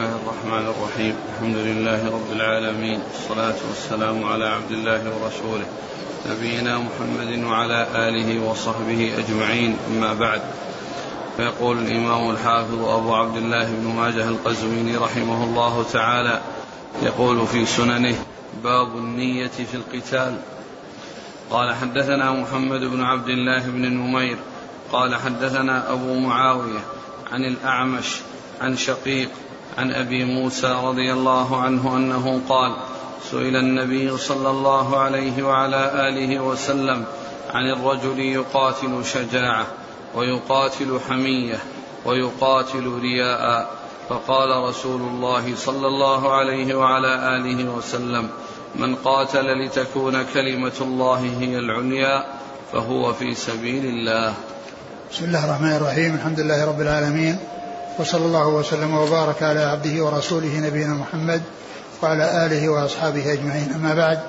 الله الرحمن الرحيم. الحمد لله رب العالمين. والصلاة والسلام على عبد الله ورسوله. نبينا محمد وعلى آله وصحبه أجمعين. أما بعد. فيقول الإمام الحافظ أبو عبد الله بن ماجه القزويني رحمه الله تعالى يقول في سننه باب النية في القتال. قال حدثنا محمد بن عبد الله بن نمير. قال حدثنا أبو معاوية عن الأعمش عن شقيق عن أبي موسى رضي الله عنه أنه قال سئل النبي صلى الله عليه وعلى آله وسلم عن الرجل يقاتل شجاعة ويقاتل حمية ويقاتل رياء فقال رسول الله صلى الله عليه وعلى آله وسلم من قاتل لتكون كلمة الله هي العليا فهو في سبيل الله. بسم الله الرحمن الرحيم الحمد لله رب العالمين وصلى الله وسلم وبارك على عبده ورسوله نبينا محمد وعلى آله وأصحابه أجمعين. أما بعد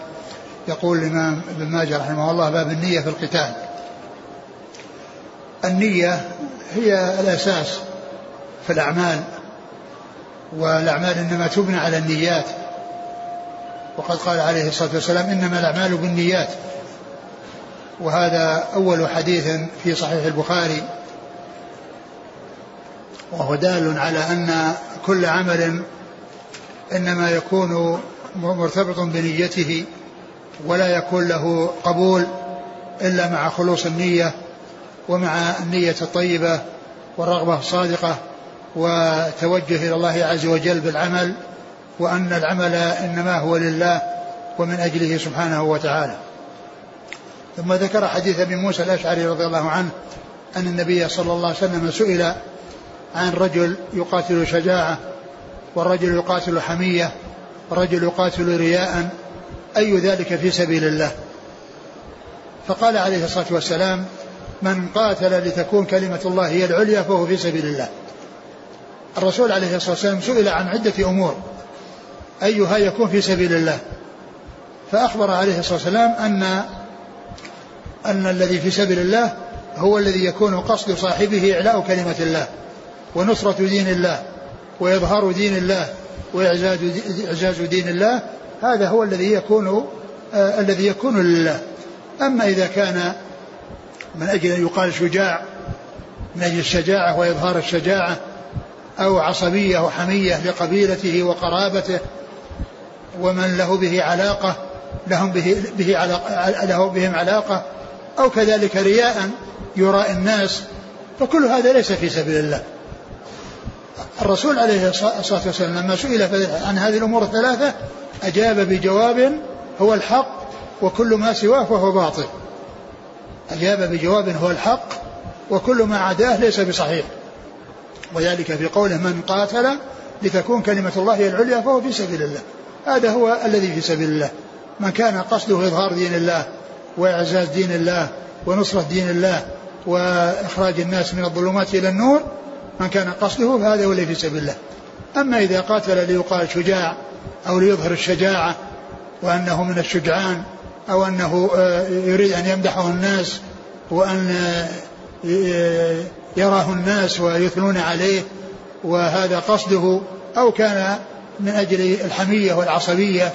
يقول الإمام ابن ماجه رحمه الله باب النية في القتال النية هي الأساس في الأعمال والأعمال إنما تبنى على النيات. وقد قال عليه الصلاة والسلام إنما الأعمال بالنيات وهذا أول حديث في صحيح البخاري. وهو دال على أن كل عمل إنما يكون مرتبط بنيته ولا يكون له قبول إلا مع خلوص النية ومع النية الطيبة والرغبة الصادقة وتوجه إلى الله عز وجل بالعمل وأن العمل إنما هو لله ومن أجله سبحانه وتعالى. ثم ذكر حديث أبي موسى الأشعري رضي الله عنه أن النبي صلى الله عليه وسلم سئل عن رجل يقاتل شجاعة والرجل يقاتل حمية والرجل يقاتل رياء. أي ذلك في سبيل الله؟ فقال عليه الصلاة والسلام من قاتل لتكون كلمة الله هي العليا فهو في سبيل الله. الرسول عليه الصلاة والسلام سئل عن عدة أمور. أيها يكون في سبيل الله؟ فأخبر عليه الصلاة والسلام أن أن الذي في سبيل الله هو الذي يكون قصد صاحبه إعلاء كلمة الله. ونصرة دين الله وإظهار دين الله وإعزاز دين الله هذا هو الذي يكون آه الذي يكون لله. أما إذا كان من أجل أن يقال شجاع من أجل الشجاعة وإظهار الشجاعة أو عصبية وحمية لقبيلته وقرابته ومن له به علاقة لهم به, به علاقة له بهم علاقة أو كذلك رياء يراء الناس فكل هذا ليس في سبيل الله. الرسول عليه الصلاة والسلام لما سئل عن هذه الأمور الثلاثة أجاب بجواب هو الحق وكل ما سواه فهو باطل. أجاب بجواب هو الحق وكل ما عداه ليس بصحيح. وذلك في قوله من قاتل لتكون كلمة الله هي العليا فهو في سبيل الله. هذا هو الذي في سبيل الله. من كان قصده إظهار دين الله وإعزاز دين الله ونصرة دين الله وإخراج الناس من الظلمات إلى النور من كان قصده فهذا هو الذي في سبيل الله. أما إذا قاتل ليقال شجاع أو ليظهر الشجاعة وأنه من الشجعان أو أنه آه، يريد أن يمدحه الناس وأن آه، يراه الناس ويثنون عليه وهذا قصده أو كان من أجل الحمية والعصبية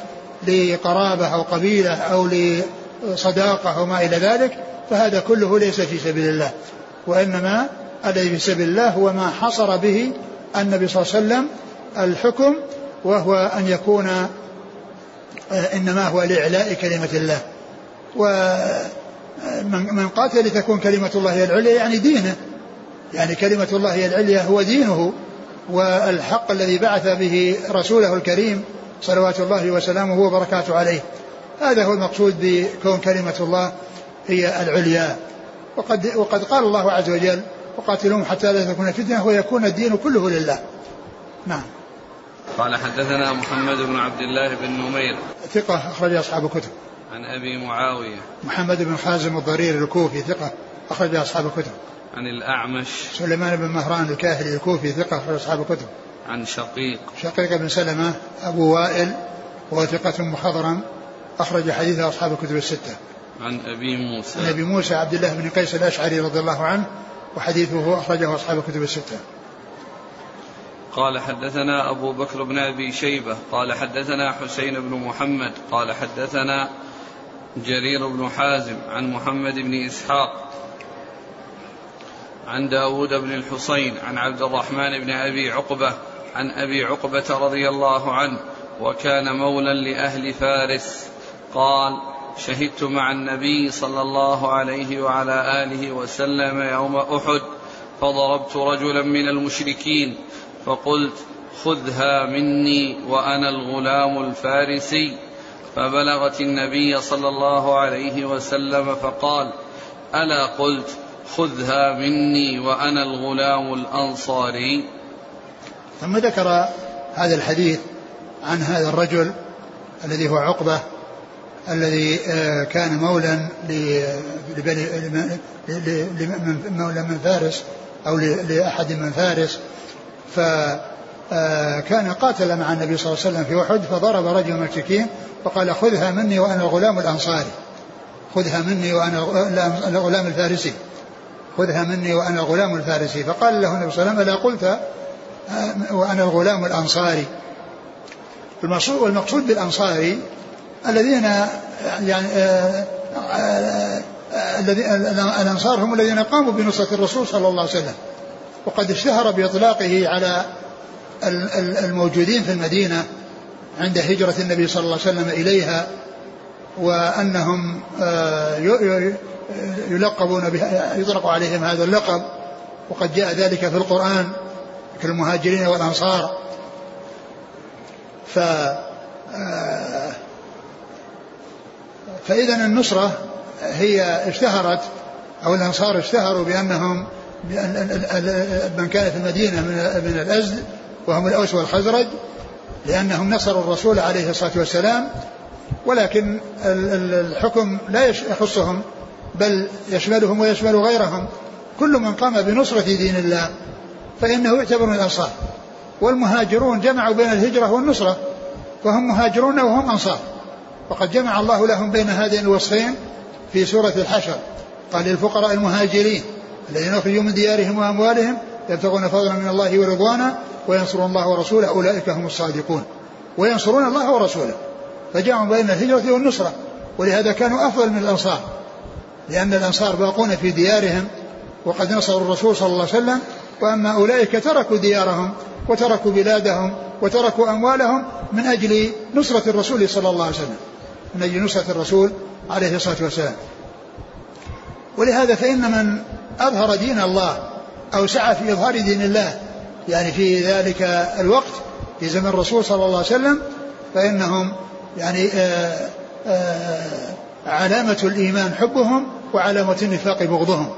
لقرابة أو قبيلة أو صداقة وما إلى ذلك فهذا كله ليس في سبيل الله. وإنما الذي في سبيل الله هو ما حصر به النبي صلى الله عليه وسلم الحكم وهو أن يكون آه، إنما هو لإعلاء كلمة الله. ومن قاتل لتكون كلمة الله هي العليا يعني دينه. يعني كلمة الله هي العليا هو دينه والحق الذي بعث به رسوله الكريم صلوات الله وسلامه وبركاته عليه. هذا هو المقصود بكون كلمة الله هي العليا. وقد وقد قال الله عز وجل وقاتلوهم حتى لا تكون فتنة ويكون الدين كله لله. نعم. قال حدثنا محمد بن عبد الله بن نمير. ثقة أخرج أصحاب الكتب. عن أبي معاوية. محمد بن حازم الضرير الكوفي ثقة أخرج أصحاب الكتب. عن الأعمش. سليمان بن مهران الكاهلي الكوفي ثقة أخرج أصحاب الكتب. عن شقيق. شقيق بن سلمة أبو وائل وهو ثقة مخضرم أخرج حديثه أصحاب الكتب الستة. عن أبي موسى. عن أبي موسى عبد الله بن قيس الأشعري رضي الله عنه وحديثه أخرجه أصحاب الكتب الستة. قال حدثنا أبو بكر بن أبي شيبة قال حدثنا حسين بن محمد قال حدثنا جرير بن حازم عن محمد بن إسحاق عن داود بن الحصين عن عبد الرحمن بن أبي عقبة عن أبي عقبة رضي الله عنه وكان مولا لأهل فارس قال شهدت مع النبي صلى الله عليه وعلى آله وسلم يوم أحد فضربت رجلا من المشركين فقلت خذها مني وأنا الغلام الفارسي. فبلغت النبي صلى الله عليه وسلم فقال ألا؟ قلت خذها مني وأنا الغلام الأنصاري. ثم ذكر هذا الحديث عن هذا الرجل الذي هو عقبة الذي آه، كان مولا مولى من فارس أو لأحد من فارس. فكان آه، قاتل مع النبي صلى الله عليه وسلم في أحد فضرب رجل من وقال خذها مني وأنا الغلام الأنصاري. خذها مني وأنا الغلام الفارسي. خذها مني وأنا الغلام الفارسي. فقال له النبي صلى الله عليه وسلم ألا قلت آه، وأنا الغلام الأنصاري. المقصود بالأنصاري الذين يعني آه، الأنصار هم الذين قاموا بنصرة الرسول صلى الله عليه وسلم. وقد اشتهر بإطلاقه على الموجودين في المدينة عند هجرة النبي صلى الله عليه وسلم إليها وأنهم آه، يلقبون يطلق عليهم هذا اللقب. وقد جاء ذلك في القرآن كالمهاجرين والأنصار. ف آه، فإذا النصرة هي اشتهرت أو الأنصار اشتهروا بأنهم من كان في المدينة من الأزد وهم الأوس والخزرج لأنهم نصروا الرسول عليه الصلاة والسلام ولكن الحكم لا يخصهم بل يشملهم ويشمل غيرهم. كل من قام بنصرة دين الله فإنه يعتبر من الأنصار. والمهاجرون جمعوا بين الهجرة والنصرة فهم مهاجرون وهم أنصار. وقد جمع الله لهم بين هذين الوصفين في سورة الحشر. قال للفقراء المهاجرين الذين أخرجوا من ديارهم وأموالهم يبتغون فضلا من الله ورضوانا وينصرون الله ورسوله أولئك هم الصادقون. وينصرون الله ورسوله. فجمعوا بين الهجرة والنصرة. ولهذا كانوا أفضل من الأنصار. لأن الأنصار باقون في ديارهم وقد نصروا الرسول صلى الله عليه وسلم. وأما أولئك تركوا ديارهم وتركوا بلادهم وتركوا أموالهم من أجل نصرة الرسول صلى الله عليه وسلم. من أجل نصرة الرسول عليه الصلاة والسلام. ولهذا فإن من أظهر دين الله أو سعى في إظهار دين الله يعني في ذلك الوقت في زمن الرسول صلى الله عليه وسلم فإنهم يعني آآ آه، آآ آه، علامة الإيمان حبهم وعلامة النفاق بغضهم.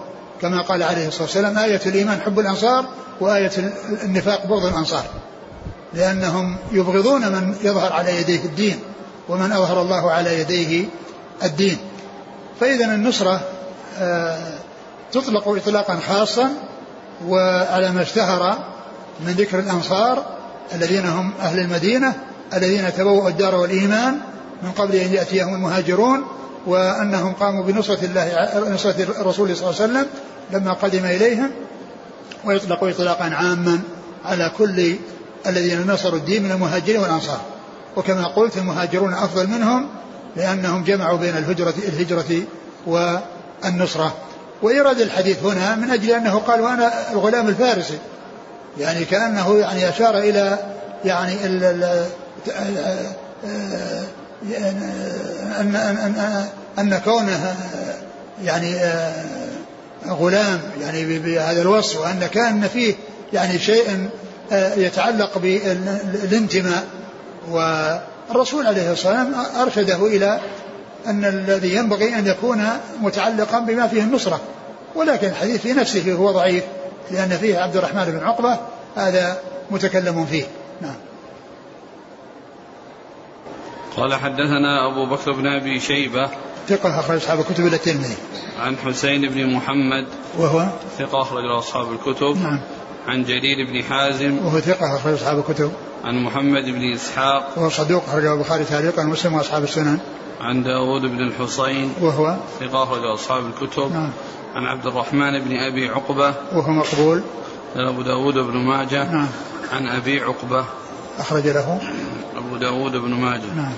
كما قال عليه الصلاة والسلام آية الإيمان حب الأنصار وآية النفاق بغض الأنصار. لأنهم يبغضون من يظهر على يديه الدين. ومن أظهر الله على يديه الدين. فإذا النصرة آه، تطلق إطلاقا خاصا وعلى ما اشتهر من ذكر الأنصار الذين هم أهل المدينة الذين تبوأوا الدار والإيمان من قبل أن يأتيهم المهاجرون وأنهم قاموا بنصرة الله نصرة الرسول صلى الله عليه وسلم لما قدم إليهم ويطلق إطلاقا عاما على كل الذين نصروا الدين من المهاجرين والأنصار. وكما قلت المهاجرون أفضل منهم لأنهم جمعوا بين الهجرة الهجرة والنصرة. وإيراد الحديث هنا من أجل أنه قال وأنا الغلام الفارسي. يعني كأنه يعني أشار إلى يعني ال ال أن أن أن كونه يعني غلام يعني بهذا الوصف وأن كان فيه يعني شيء يتعلق بالانتماء. والرسول عليه الصلاة والسلام أرشده إلى أن الذي ينبغي أن يكون متعلقا بما فيه النصرة ولكن الحديث في نفسه هو ضعيف لأن فيه عبد الرحمن بن عقبة هذا متكلم فيه. نعم. قال حدثنا أبو بكر بن أبي شيبة ثقة أخرج أصحاب الكتب إلى الترمذي. عن حسين بن محمد وهو؟ ثقة أخرج أصحاب الكتب. نعم. عن جرير بن حازم وهو ثقة أخرج أصحاب الكتب. عن محمد بن إسحاق وهو صدوق أخرجه البخاري تعليقا ومسلم وأصحاب السنن. عن داود بن الحصين وهو؟ ثقة أخرج أصحاب الكتب. نعم. عن عبد الرحمن بن أبي عقبة وهو مقبول. أبو داود بن ماجه. نعم. عن أبي عقبة أخرج له. أبو داود بن ماجه. نعم.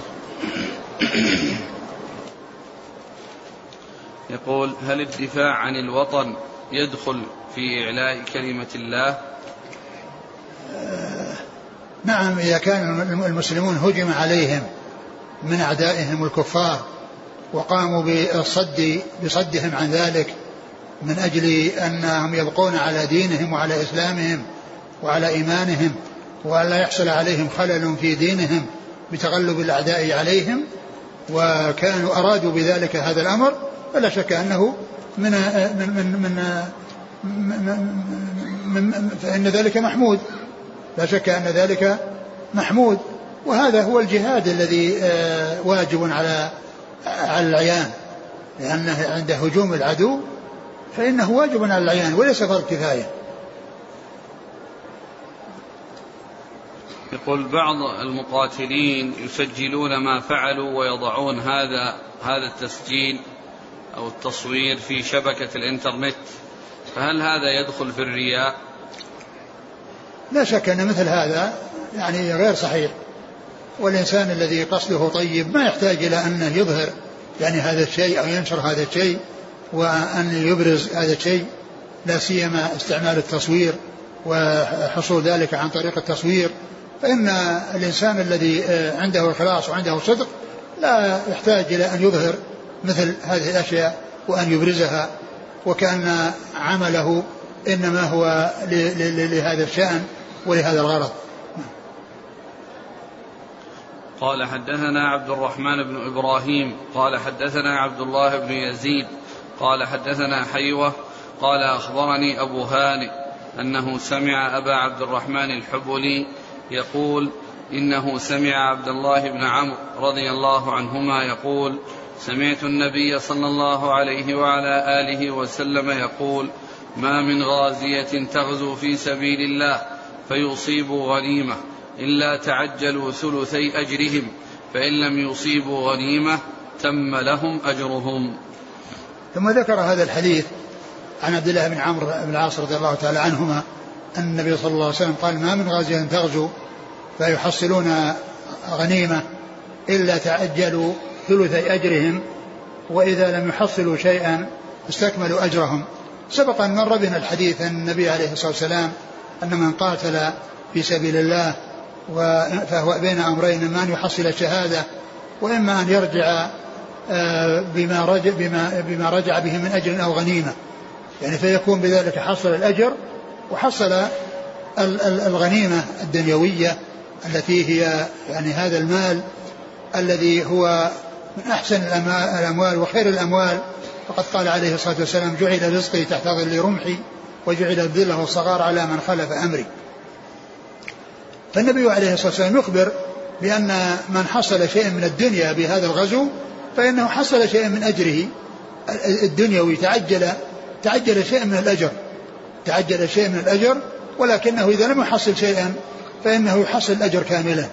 يقول هل الدفاع عن الوطن يدخل في إعلاء كلمة الله. نعم إذا كان المسلمون هجم عليهم من أعدائهم الكفار وقاموا بالصد بصدهم عن ذلك من أجل أنهم يبقون على دينهم وعلى إسلامهم وعلى إيمانهم وألا يحصل عليهم خلل في دينهم بتغلب الأعداء عليهم. وكانوا أرادوا بذلك هذا الأمر فلا شك أنه من من من من, من, فإن ذلك محمود. لا شك أن ذلك محمود. وهذا هو الجهاد الذي آه، واجب على على العيان. لأنه عند هجوم العدو فإنه واجب على العيان وليس فرض كفاية. يقول بعض المقاتلين يسجلون ما فعلوا ويضعون هذا هذا التسجيل أو التصوير في شبكة الإنترنت فهل هذا يدخل في الرياء؟ لا شك أن مثل هذا يعني غير صحيح. والإنسان الذي قصده طيب ما يحتاج إلى أنه يظهر يعني هذا الشيء أو ينشر هذا الشيء وأن يبرز هذا الشيء. لا سيما استعمال التصوير وحصول ذلك عن طريق التصوير. فإن الإنسان الذي عنده إخلاص وعنده صدق لا يحتاج إلى أن يظهر مثل هذه الأشياء وأن يبرزها وكأن عمله إنما هو لهذا الشأن ولهذا الغرض. قال حدثنا عبد الرحمن بن إبراهيم قال حدثنا عبد الله بن يزيد قال حدثنا حيوة قال أخبرني أبو هانئ أنه سمع أبا عبد الرحمن الحبلي يقول إنه سمع عبد الله بن عمرو رضي الله عنهما يقول سمعت النبي صلى الله عليه وعلى آله وسلم يقول ما من غازية تغزو في سبيل الله فيصيبوا غنيمة إلا تعجلوا ثلثي أجرهم فإن لم يصيبوا غنيمة تم لهم أجرهم. ثم ذكر هذا الحديث عن عبد الله بن عمرو بن العاص رضي الله تعالى عنهما أن النبي صلى الله عليه وسلم قال ما من غازية تغزو فيحصلون غنيمة إلا تعجلوا ثلثي أجرهم وإذا لم يحصلوا شيئا استكملوا أجرهم. سبق أن مر بنا الحديث أن النبي عليه الصلاة والسلام أن من قاتل في سبيل الله فهو بين أمرين إما أن يحصل الشهادة وإما أن يرجع آه، بما رجع, بما, بما رجع به من أجر أو غنيمة. يعني فيكون بذلك حصل الأجر وحصل الغنيمة الدنيوية التي هي يعني هذا المال الذي هو من أحسن الأموال وخير الأموال. فقد قال عليه الصلاة والسلام جعل رزقي تحت ظل رمحي وجعل الذل والصغار على من خلف أمري. فالنبي عليه الصلاة والسلام يخبر بأن من حصل شيئا من الدنيا بهذا الغزو فإنه حصل شيئا من أجره. الدنيوي تعجل تعجل شيئا من الأجر. تعجل شيئا من الأجر ولكنه إذا لم يحصل شيئا فإنه يحصل الأجر كاملا.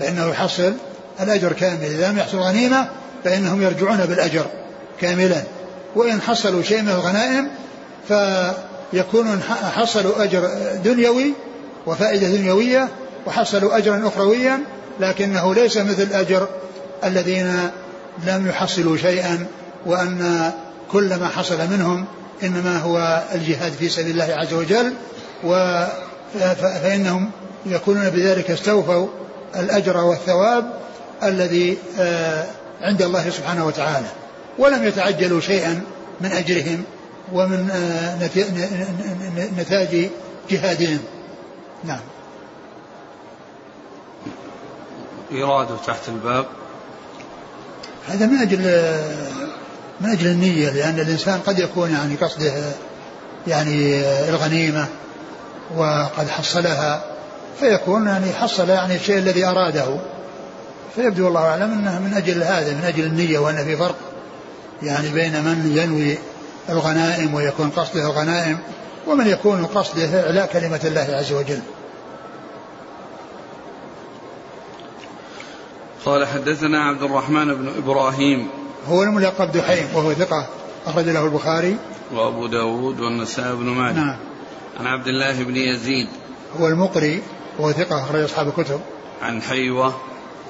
فإنه يحصل الأجر كامل. إذا لم يحصل غنيمة فإنهم يرجعون بالأجر كاملا. وإن حصلوا شيء من الغنائم فيكونون حصلوا أجر دنيوي وفائدة دنيوية وحصلوا أجرا أخرويا لكنه ليس مثل أجر الذين لم يحصلوا شيئا وأن كل ما حصل منهم إنما هو الجهاد في سبيل الله عز وجل. فإنهم يكونون بذلك استوفوا الأجر والثواب. الذي آه، عند الله سبحانه وتعالى. ولم يتعجلوا شيئا من أجرهم ومن آه، نتاج جهادهم. نعم. إراده تحت الباب. هذا من أجل من أجل النية لأن الإنسان قد يكون يعني قصده يعني الغنيمة وقد حصلها فيكون يعني حصل يعني الشيء الذي أراده. فيبدو والله أعلم أنه من أجل هذا من أجل النية وأن في فرق. يعني بين من ينوي الغنائم ويكون قصده الغنائم ومن يكون قصده إعلاء كلمة الله عز وجل. قال حدثنا عبد الرحمن بن إبراهيم. هو الملقب دحيم وهو ثقة أخرج له البخاري. وأبو داود والنسائي بن ماجه. نعم. عن عبد الله بن يزيد. هو المقري وهو ثقة أخرج أصحاب الكتب. عن حيوة.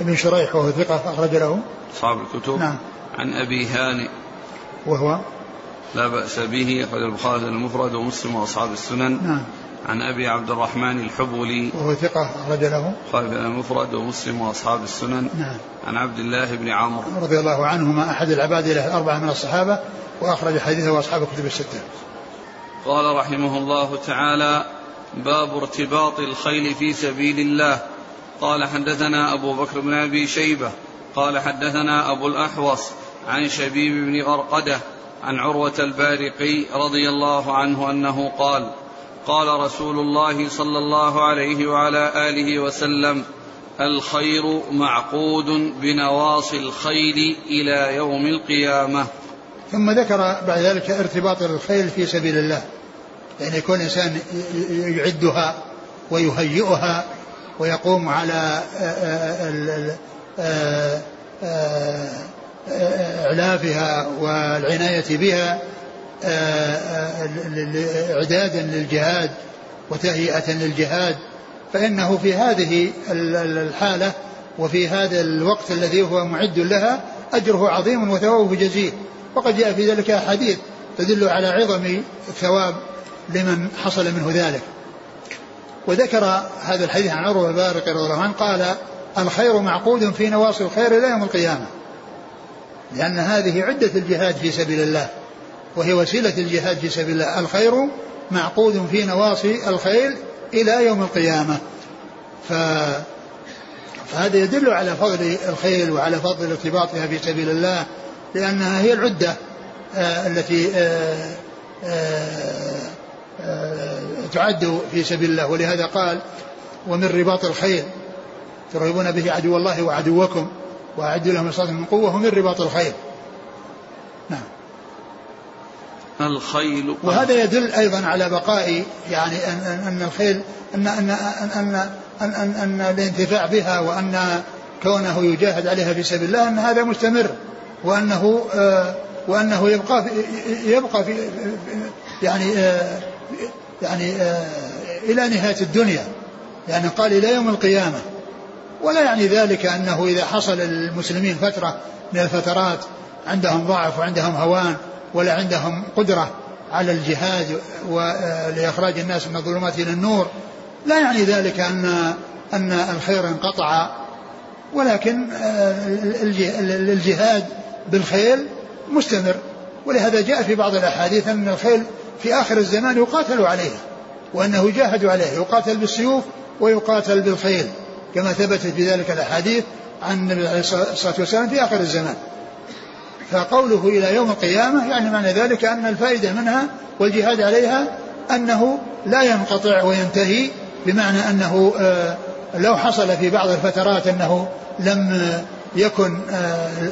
ابن شريح وهو ثقة أخرج له. أصحاب الكتب. نعم. عن أبي هانئ. وهو لا بأس به أخرج البخاري المفرد ومسلم وأصحاب السنن. نعم. عن أبي عبد الرحمن الحبولي وهو ثقة أخرج له. البخاري المفرد ومسلم وأصحاب السنن. نعم. عن عبد الله بن عمرو. رضي الله عنهما أحد العباد له الأربعة من الصحابة وأخرج حديثه أصحاب الكتب الستة. قال رحمه الله تعالى باب ارتباط الخيل في سبيل الله. قال حدثنا أبو بكر بن أبي شيبة قال حدثنا أبو الأحوص عن شبيب بن غرقدة عن عروة البارقي رضي الله عنه أنه قال قال رسول الله صلى الله عليه وعلى آله وسلم الخير معقود بنواصي الخيل إلى يوم القيامة. ثم ذكر بعد ذلك ارتباط الخيل في سبيل الله يعني يكون الإنسان يعدها ويهيئها ويقوم على إعلافها والعناية بها إعدادا للجهاد وتهيئة للجهاد. فإنه في هذه الحالة وفي هذا الوقت الذي هو معد لها أجره عظيم وثوابه جزيل. وقد جاء في ذلك أحاديث تدل على عظم الثواب لمن حصل منه ذلك. وذكر هذا الحديث عن عروة البارقي رضي الله عنه قال الخير معقود في نواصي الخير إلى يوم القيامة لأن هذه عدة الجهاد في سبيل الله وهي وسيلة الجهاد في سبيل الله. الخير معقود في نواصي الخير إلى يوم القيامة. ف فهذا يدل على فضل الخيل وعلى فضل ارتباطها في سبيل الله لأنها هي العدة آه التي آه آه تعد في سبيل الله. ولهذا قال ومن رباط الخيل ترهبون به عدو الله وعدوكم وأعدوا لهم من قوة ومن رباط الخيل. نعم. الخيل. وهذا يدل أيضا على بقاء يعني أن, أن الخيل أن أن أن أن, أن, أن, أن الانتفاع بها وأن كونه يجاهد عليها في سبيل الله أن هذا مستمر وأنه آه وأنه يبقى في يبقى في يعني آه يعني آه إلى نهاية الدنيا. يعني قال إلى يوم القيامة. ولا يعني ذلك أنه إذا حصل للمسلمين فترة من الفترات عندهم ضعف وعندهم هوان ولا عندهم قدرة على الجهاد ولإخراج الناس من الظلمات إلى النور لا يعني ذلك أن أن الخير انقطع. ولكن الجهاد بالخيل مستمر. ولهذا جاء في بعض الأحاديث أن الخيل في آخر الزمان يقاتل عليها وأنه يجاهد عليها يقاتل بالسيوف ويقاتل بالخيل كما ثبتت في ذلك الأحاديث عن النبي عليه الصلاة والسلام في آخر الزمان. فقوله إلى يوم القيامة يعني معنى ذلك أن الفائدة منها والجهاد عليها أنه لا ينقطع وينتهي بمعنى أنه لو حصل في بعض الفترات أنه لم يكن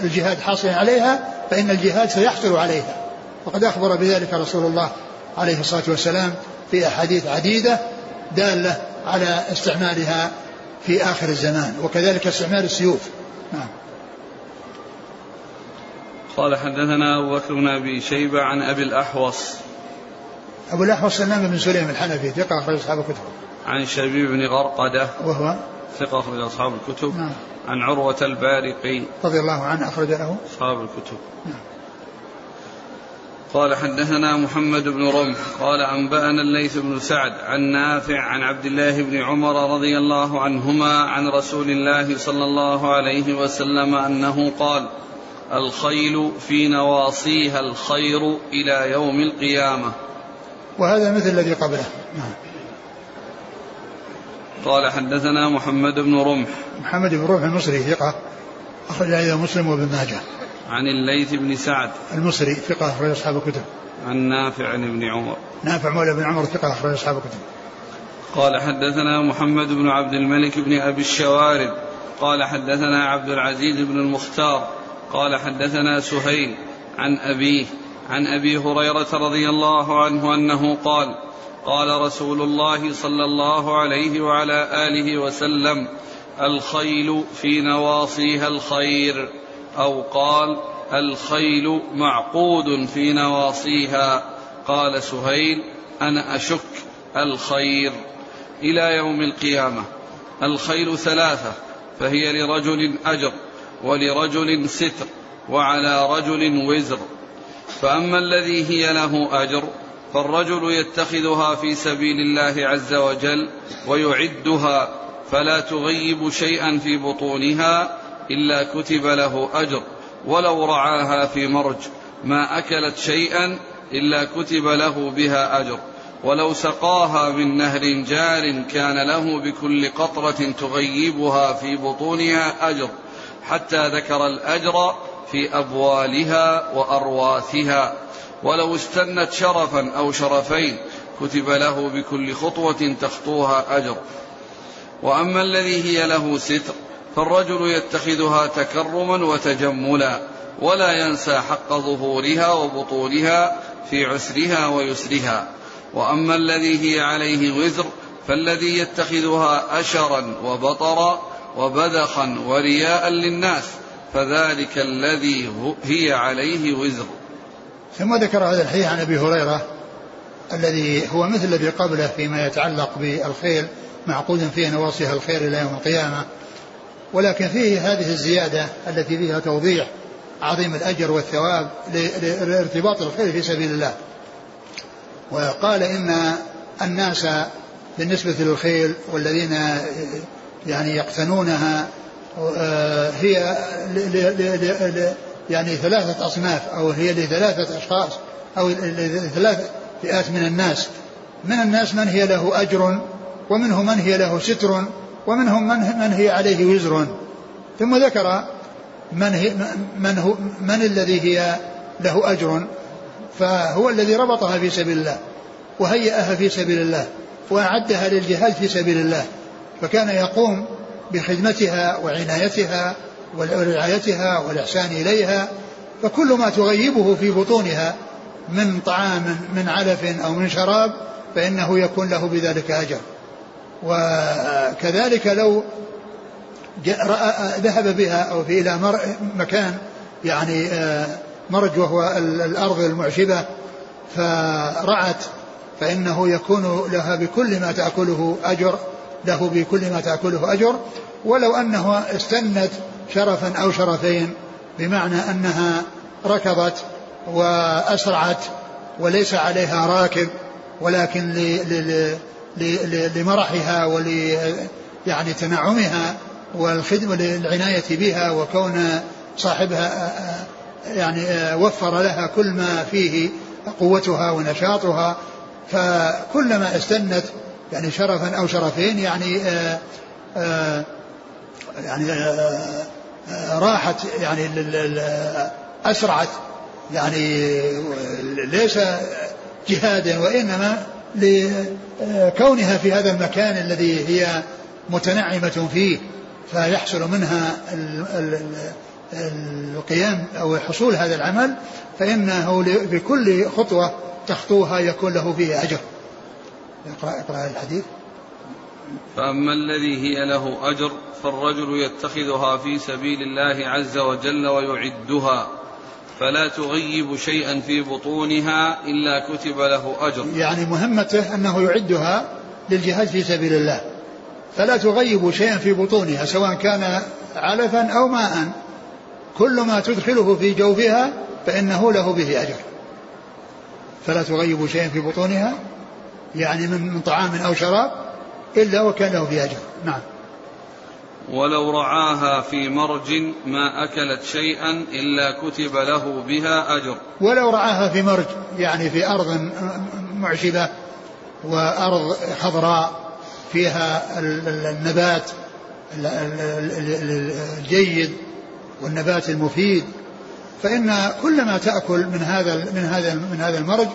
الجهاد حاصلا عليها فإن الجهاد سيحصل عليها. وقد أخبر بذلك رسول الله عليه الصلاة والسلام في أحاديث عديدة دالة على استعمالها في آخر الزمان وكذلك استعمال السيوف. نعم. قال حدثنا أبو بكر بن أبي شيبة عن أبي الأحوص. أبو الأحوص سلام بن سليم الحنفي ثقة أخرج أصحاب الكتب. عن شبيب بن غرقدة وهو؟ ثقة أخرج أصحاب الكتب. نعم. عن عروة البارقي رضي الله عنه أخرج له. أصحاب الكتب. نعم. قال حدثنا محمد بن رمح قال أنبأنا الليث بن سعد عن نافع عن عبد الله بن عمر رضي الله عنهما عن رسول الله صلى الله عليه وسلم أنه قال الخيل في نواصيها الخير إلى يوم القيامة. وهذا مثل الذي قبله. نعم. قال حدثنا محمد بن رمح. محمد بن رمح المصري ثقة أخرج أيضا مسلم وابن ماجه. عن الليث بن سعد. المصري ثقة أخرج أصحاب الكتب. عن نافع بن عمر. نافع مولى بن عمر ثقة أخرج أصحاب الكتب. قال حدثنا محمد بن عبد الملك بن أبي الشوارب. قال حدثنا عبد العزيز بن المختار. قال حدثنا سهيل عن أبيه عن أبي هريرة رضي الله عنه أنه قال قال رسول الله صلى الله عليه وعلى آله وسلم الخيل في نواصيها الخير. أو قال الخيل معقود في نواصيها. قال سهيل أنا أشك الخير إلى يوم القيامة. الخيل ثلاثة فهي لرجل أجر ولرجل ستر وعلى رجل وزر. فأما الذي هي له أجر فالرجل يتخذها في سبيل الله عز وجل ويعدها فلا تغيب شيئا في بطونها إلا كتب له أجر. ولو رعاها في مرج. ما أكلت شيئا إلا كتب له بها أجر. ولو سقاها من نهر جار كان له بكل قطرة تغيبها في بطونها أجر. حتى ذكر الأجر في أبوالها وأرواثها. ولو استنت شرفا أو شرفين كتب له بكل خطوة تخطوها أجر. وأما الذي هي له ستر فالرجل يتخذها تكرما وتجملا ولا ينسى حق ظهورها وبطونها في عسرها ويسرها. وأما الذي هي عليه وزر فالذي يتخذها أشرا وبطرا وبذخا ورياء للناس فذلك الذي هي عليه وزر. ثم ذكر هذا الحديث عن أبي هريرة الذي هو مثل الذي قبله فيما يتعلق بالخيل معقود فيه نواصيها الخير إلى يوم القيامة. ولكن فيه هذه الزيادة التي فيها توضيح عظيم الأجر والثواب لارتباط الخير في سبيل الله. وقال إن الناس بالنسبة للخيل والذين يعني يقتنونها آه، هي يعني ثلاثة أصناف أو هي لثلاثة أشخاص أو لثلاث فئات من الناس. من الناس من هي له أجر ومنهم من هي له ستر ومنهم من, من هي عليه وزر. ثم ذكر من, هي من, هو من الذي هي له أجر. فهو الذي ربطها في سبيل الله وهيأها في سبيل الله وأعدها للجهاد في سبيل الله. فكان يقوم بخدمتها وعنايتها ورعايتها والإحسان إليها. فكل ما تغيبه في بطونها من طعام من علف أو من شراب فإنه يكون له بذلك أجر. وكذلك لو ذهب بها أو في إلى مكان يعني آه، مرج وهو الأرض المعشبة فرعت فإنه يكون لها بكل ما تأكله أجر له بكل ما تأكله أجر. ولو أنه استنت شرفا أو شرفين بمعنى أنها ركضت وأسرعت وليس عليها راكب ولكن لمرحها ول يعني تنعمها والخدمة للعناية بها وكون صاحبها يعني وفر لها كل ما فيه قوتها ونشاطها. فكلما استنت يعني شرفا أو شرفين يعني يعني راحت يعني أسرعت يعني ليس جهادا وإنما لكونها في هذا المكان الذي هي متنعمة فيه فيحصل منها القيام أو حصول هذا العمل فإنه بكل خطوة تخطوها يكون له فيه أجر. اقرأ, اقرأ الحديث. فأما الذي هي له أجر فالرجل يتخذها في سبيل الله عز وجل ويعدها. فلا تغيب شيئا في بطونها إلا كتب له أجر. يعني مهمته أنه يعدها للجهاد في سبيل الله. فلا تغيب شيئا في بطونها سواء كان علفا أو ماء. كل ما تدخله في جوفها فإنه له به أجر. فلا تغيب شيئا في بطونها يعني من طعام أو شراب إلا وكان له به أجر. نعم. ولو رعاها في مرج ما أكلت شيئا إلا كتب له بها أجر. ولو رعاها في مرج يعني في أرض معشبة وأرض خضراء فيها النبات الجيد والنبات المفيد. فإن كل ما تأكل من هذا من هذا من هذا المرج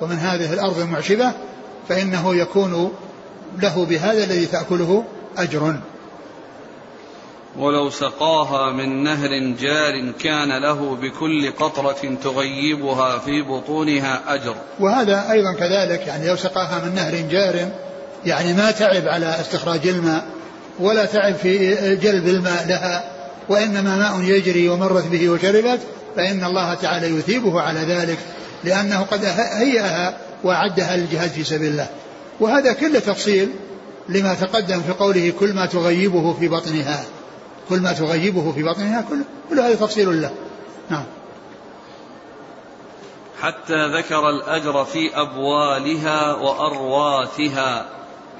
ومن هذه الأرض المعشبة فإنه يكون له بهذا الذي تأكله أجر. ولو سقاها من نهر جار كان له بكل قطرة تغيبها في بطونها أجر. وهذا أيضا كذلك يعني لو سقاها من نهر جار يعني ما تعب على استخراج الماء ولا تعب في جلب الماء لها وإنما ماء يجري ومرت به وشربت فإن الله تعالى يثيبه على ذلك لأنه قد هيأها وأعدها للجهاد في سبيل الله. وهذا كله تفصيل لما تقدم في قوله كل ما تغيبه في بطنها. كل ما تغيبه في بطنها كل, كل هذا تفصيل له. نعم. حتى ذكر الأجر في أبوالها وأرواثها.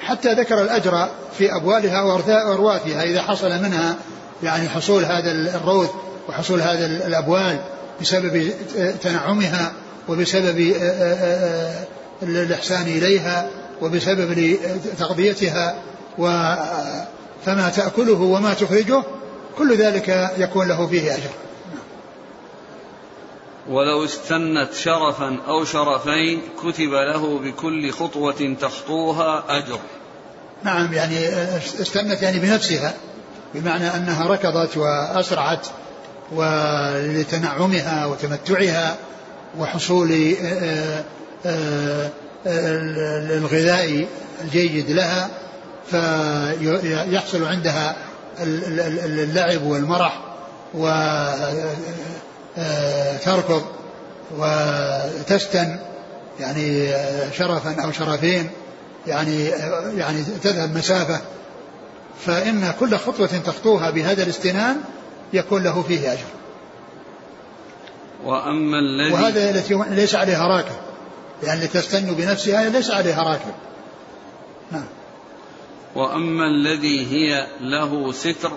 حتى ذكر الأجر في أبوالها وأرواثها إذا حصل منها يعني حصول هذا الروث وحصول هذا الأبوال بسبب تنعمها وبسبب آه، آه، آه، الإحسان إليها وبسبب تغذيتها فما تأكله وما تخرجه كل ذلك يكون له فيه أجر. ولو استنت شرفا أو شرفين كتب له بكل خطوة تخطوها أجر. نعم يعني استنت يعني بنفسها بمعنى أنها ركضت وأسرعت ولتنعمها وتمتعها وحصول آه، آه، آه، الغذاء الجيد لها. فيحصل عندها اللعب والمرح وتركض وتستن يعني شرفا أو شرفين يعني يعني تذهب مسافة فإن كل خطوة تخطوها بهذا الاستنان يكون له فيه أجر. وأما الذي وهذا التي ليس عليها راكب يعني لتستن بنفسها ليس عليها راكب. نعم. وأما الذي هي له ستر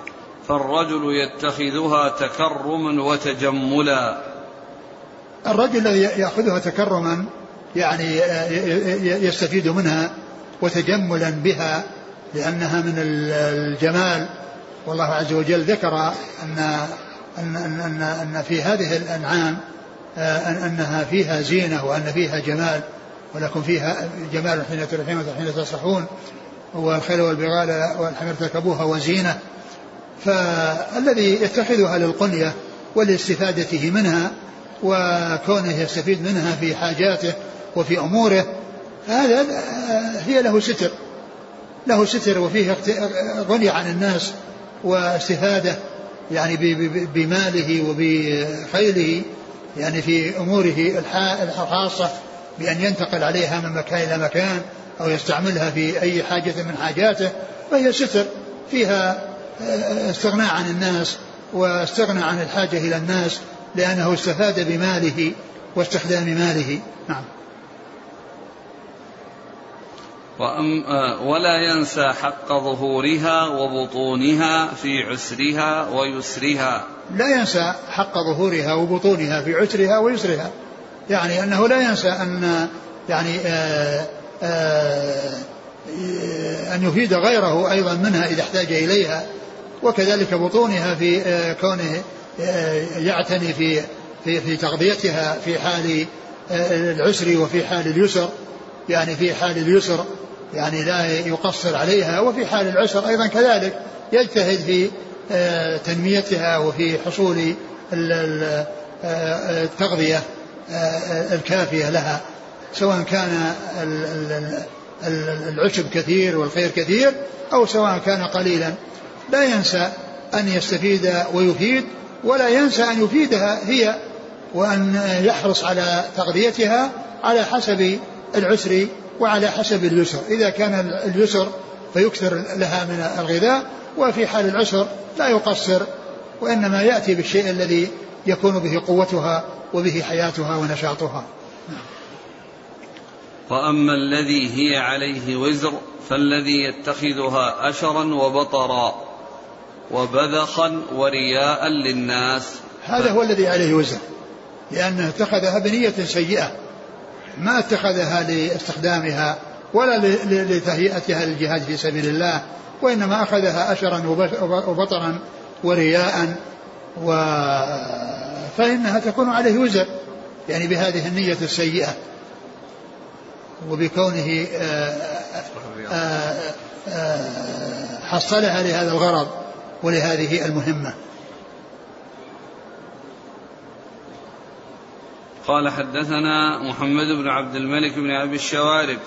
فالرجل يتخذها تكرما وتجملا. الرجل الذي يأخذها تكرما يعني يستفيد منها وتجملا بها لأنها من الجمال. والله عز وجل ذكر ان ان ان ان, في هذه الأنعام أنها فيها زينة وأن فيها جمال ولكم فيها جمال حين ترحون وحين تصحون والخيل والبغال والحمير تركبوها وزينة فالذي يتخذها للقنية ولاستفادته منها وكونه يستفيد منها في حاجاته وفي أموره هذا هي له ستر. له ستر وفيه غني عن الناس واستفادة يعني بماله وبخيله يعني في أموره الخاصة بأن ينتقل عليها من مكان إلى مكان. أو يستعملها في أي حاجة من حاجاته فهي ستر. فيها آه، استغناء عن الناس واستغنى عن الحاجة إلى الناس لأنه استفاد بماله واستخدام ماله. نعم. وأم آه، ولا ينسى حق ظهورها وبطونها في عسرها ويسرها. لا ينسى حق ظهورها وبطونها في عسرها ويسرها. يعني أنه لا ينسى أن يعني آه آه، أن يفيد غيره أيضا منها إذا احتاج إليها وكذلك بطونها في آه، كونه آه، يعتني في في في تغذيتها في حال العسر وفي حال اليسر يعني في حال اليسر يعني لا يقصر عليها وفي حال العسر أيضا كذلك يجتهد في تنميتها وفي حصول التغذية الكافية لها. سواء كان العشب كثير والخير كثير أو سواء كان قليلا. لا ينسى أن يستفيد ويفيد ولا ينسى أن يفيدها هي وأن يحرص على تغذيتها على حسب العسر وعلى حسب اليسر. إذا كان اليسر فيكثر لها من الغذاء وفي حال العسر لا يقصر وإنما يأتي بالشيء الذي يكون به قوتها وبه حياتها ونشاطها. وأما الذي هي عليه وزر فالذي يتخذها أشرا وبطرا وبذخا ورياء للناس. هذا هو الذي عليه وزر لأنه اتخذها بنية سيئة ما اتخذها لاستخدامها ولا لتهيئتها للجهاد في سبيل الله وإنما أخذها أشرا وبطرا ورياء و فإنها تكون عليه وزر يعني بهذه النية السيئة. وبكونه آه، آه، آه، حصلها لهذا الغرض ولهذه المهمة. قال حدثنا محمد بن عبد الملك بن أبي الشوارب.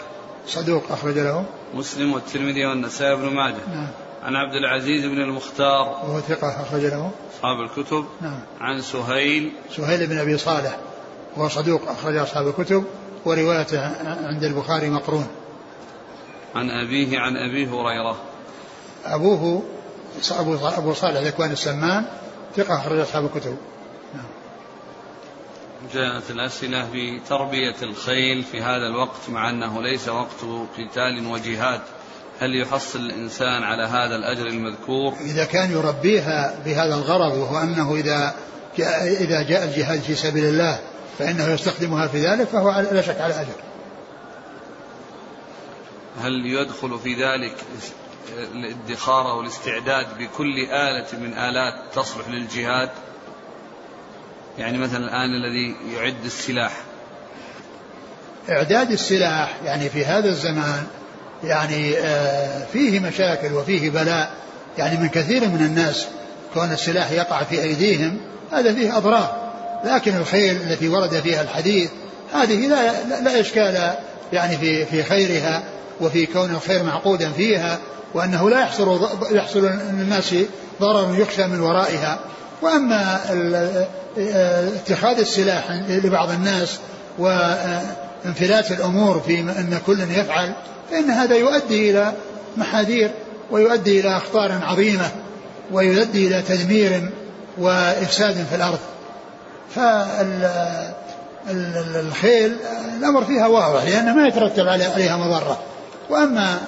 صدوق أخرج له. مسلم والترمذي والنسائي بن ماجه. نعم. عن عبد العزيز بن المختار. وهو ثقة أخرج له. أصحاب الكتب. نعم. عن سهيل. سهيل بن أبي صالح وهو صدوق أخرج أصحاب الكتب. وروايته عند البخاري مقرون. عن أبيه عن أبي هريرة. أبوه أبو صالح ذكوان السمان ثقة أخرج أصحاب الكتب. نعم. جاءت الأسئلة بتربية الخيل في هذا الوقت مع أنه ليس وقت قتال وجهاد. هل يحصل الإنسان على هذا الأجر المذكور؟ إذا كان يربيها بهذا الغرض وهو أنه إذا إذا جاء الجهاد في سبيل الله فإنه يستخدمها في ذلك فهو لا شك على أجر. هل يدخل في ذلك الادخار أو الاستعداد بكل آلة من آلات تصلح للجهاد؟ يعني مثلا الآن الذي يعد السلاح. إعداد السلاح يعني في هذا الزمان يعني آه، فيه مشاكل وفيه بلاء. يعني من كثير من الناس كون السلاح يقع في أيديهم هذا فيه أضرار. لكن الخيل التي ورد فيها الحديث هذه لا, لا إشكال يعني في في خيرها وفي كون الخير معقودا فيها وأنه لا يحصل يحصل للناس ضرر يخشى من ورائها. وأما اتخاذ السلاح لبعض الناس وانفلات الأمور في أن كل يفعل فإن هذا يؤدي إلى محاذير ويؤدي إلى أخطار عظيمة ويؤدي إلى تدمير وإفساد في الأرض. فالخيل الأمر فيها واضح لأن ما يترتب عليها مضرة وأما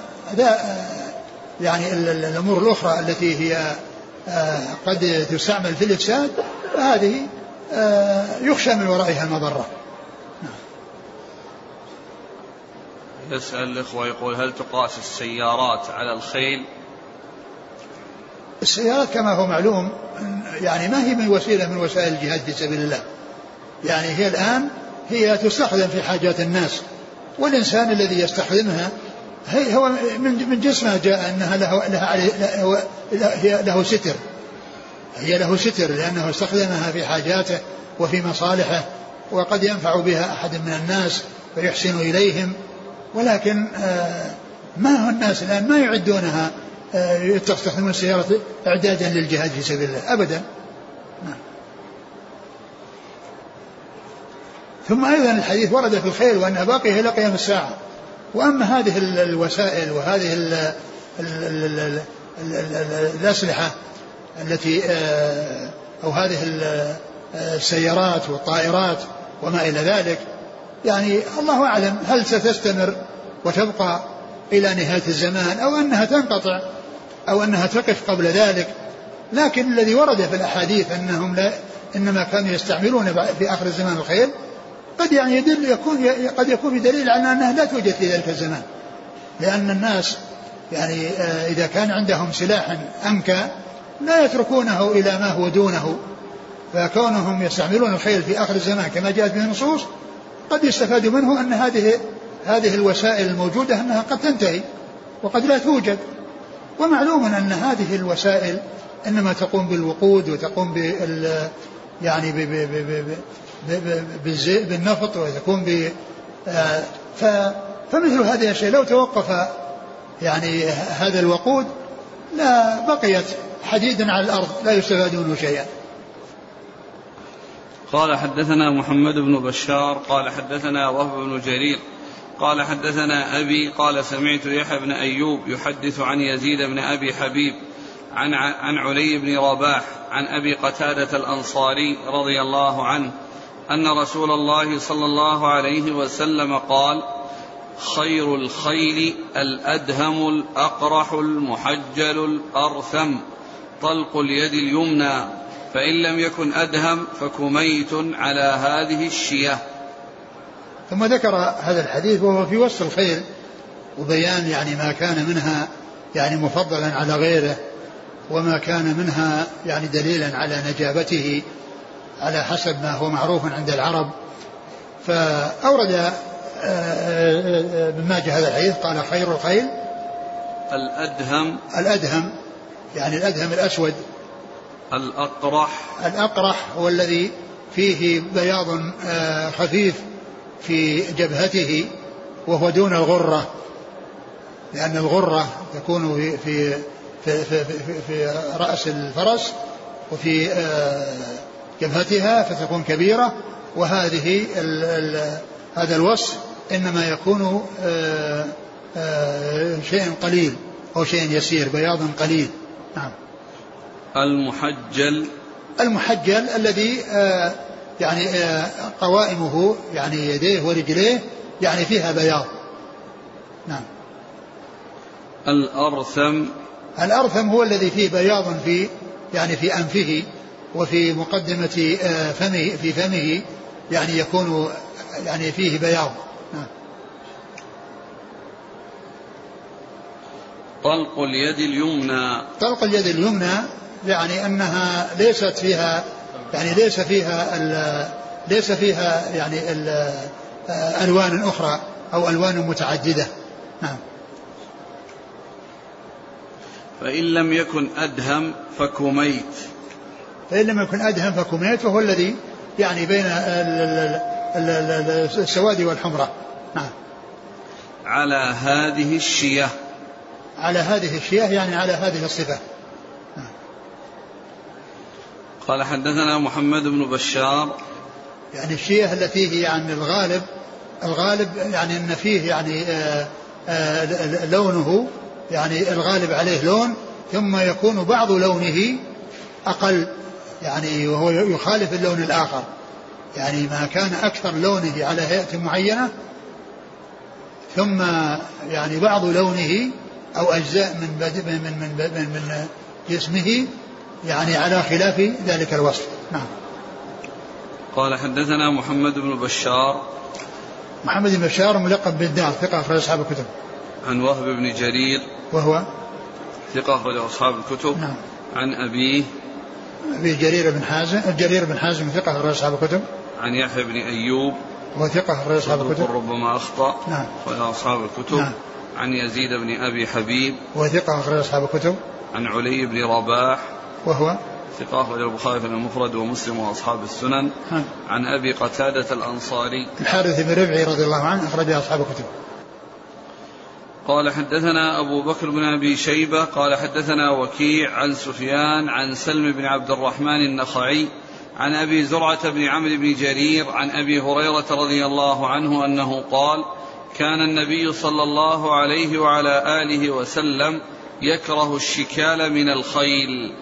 يعني الأمور الأخرى التي هي آه، قد تستعمل في الإفساد فهذه آه، يخشى من ورائها المضرة. يسأل الإخوة يقول هل تقاس السيارات على الخيل السيارات كما هو معلوم يعني ما هي من وسيلة من وسائل الجهاد في سبيل الله. يعني هي الآن هي تستخدم في حاجات الناس. والإنسان الذي يستخدمها هي هو من من جسمها جاء أنها له له له, له ستر. هي له ستر لأنه استخدمها في حاجاته وفي مصالحه وقد ينفع بها أحد من الناس فيحسن إليهم. ولكن آه، ما هو الناس الآن؟ ما يعدونها. تستخدمون السيارة إعدادا للجهاد في سبيل الله. أبدا. نعم. ثم أيضا الحديث ورد في الخيل وانها باقيه إلى قيام الساعة. وأما هذه الوسائل وهذه ال ال ال الأسلحة التي آه، أو هذه السيارات والطائرات وما إلى ذلك يعني الله أعلم هل ستستمر وتبقى إلى نهاية الزمان أو أنها تنقطع. أو أنها تقف قبل ذلك. لكن الذي ورد في الأحاديث أنهم لا إنما كانوا يستعملون في آخر الزمان الخيل قد يعني يدل يكون قد يكون في دليل على أنها لا توجد في ذلك الزمان. لأن الناس يعني آه، إذا كان عندهم سلاح أنكى لا يتركونه إلى ما هو دونه. فكونهم يستعملون الخيل في آخر الزمان كما جاءت به النصوص قد يستفاد منه أن هذه هذه الوسائل الموجودة أنها قد تنتهي وقد لا توجد. ومعلوم أن هذه الوسائل إنما تقوم بالوقود وتقوم بال يعني بالنفط ويكون ب آه، فمثل هذه الأشياء لو توقف يعني هذا الوقود لا بقيت حديدا على الأرض لا يستفاد منه شيئا. قال حدثنا محمد بن بشار قال حدثنا وهب بن جرير قال حدثنا أبي قال سمعت يحيى بن أيوب يحدث عن يزيد بن أبي حبيب عن عن علي بن رباح عن أبي قتادة الأنصاري رضي الله عنه أن رسول الله صلى الله عليه وسلم قال خير الخيل الأدهم الأقرح المحجل الأرثم طلق اليد اليمنى فإن لم يكن أدهم فكميت على هذه الشية. ثم ذكر هذا الحديث وهو في وصف الخيل وبيان يعني ما كان منها يعني مفضلا على غيره وما كان منها يعني دليلا على نجابته على حسب ما هو معروف عند العرب. فأورد ابن آه، آه، ماجه هذا الحديث قال خير الخيل الأدهم. الأدهم يعني الأدهم الأسود. الأقرح. الأقرح هو الذي فيه بياض آه، خفيف. في جبهته وهو دون الغرة لأن الغرة تكون في في في, في, في, في رأس الفرس وفي جبهتها فتكون كبيرة وهذه ال ال هذا الوصف إنما يكون آه، آه، شيء قليل أو شيء يسير بياض قليل. نعم. المحجل. المحجل الذي آه، يعني قوائمه يعني يديه ورجليه يعني فيها بياض. نعم. الأرثم. الأرثم هو الذي فيه بياض في يعني في أنفه وفي مقدمة فمه في فمه يعني يكون يعني فيه بياض. نعم. طلق اليد اليمنى. طلق اليد اليمنى يعني أنها ليست فيها يعني ليس فيها ليس فيها يعني ألوان أخرى أو ألوان متعددة. نعم. فإن لم يكن أدهم فكميت فإن لم يكن أدهم فكميت وهو الذي يعني بين السواد والحمرة. نعم. على هذه الشية. على هذه الشية يعني على هذه الصفة نعم. قال حدثنا محمد بن بشار. يعني الشية التي هي يعني الغالب الغالب يعني إن فيه يعني آآ آه، آآ لونه يعني الغالب عليه لون ثم يكون بعض لونه أقل يعني وهو يخالف اللون الآخر. يعني ما كان أكثر لونه على هيئة معينة ثم يعني بعض لونه أو أجزاء من من من, من, من جسمه يعني على خلاف ذلك الوصف. نعم. قال حدثنا محمد بن بشار. محمد بن بشار ملقب بالدار ثقة أخرج أصحاب الكتب. عن وهب بن جرير. وهو؟ ثقة أخرج أصحاب الكتب. نعم. عن أبيه. أبي جرير بن حازم جرير بن حازم ثقة أخرج أصحاب الكتب. عن يحيى بن أيوب. وثقة أخرج أصحاب الكتب. ربما أخطأ. نعم. أخرج أصحاب الكتب. نعم. عن يزيد بن أبي حبيب. وثقة أخرج أصحاب الكتب. عن علي بن رباح. وهو ثقة أخرج البخاري في المفرد ومسلم وأصحاب السنن. عن أبي قتادة الأنصاري. الحارث بن ربعي رضي الله عنه أخرج أصحاب الكتب. قال حدثنا أبو بكر بن أبي شيبة قال حدثنا وكيع عن سفيان عن سلم بن عبد الرحمن النخعي عن أبي زرعة بن عمرو بن جرير عن أبي هريرة رضي الله عنه أنه قال كان النبي صلى الله عليه وعلى آله وسلم يكره الشكال من الخيل.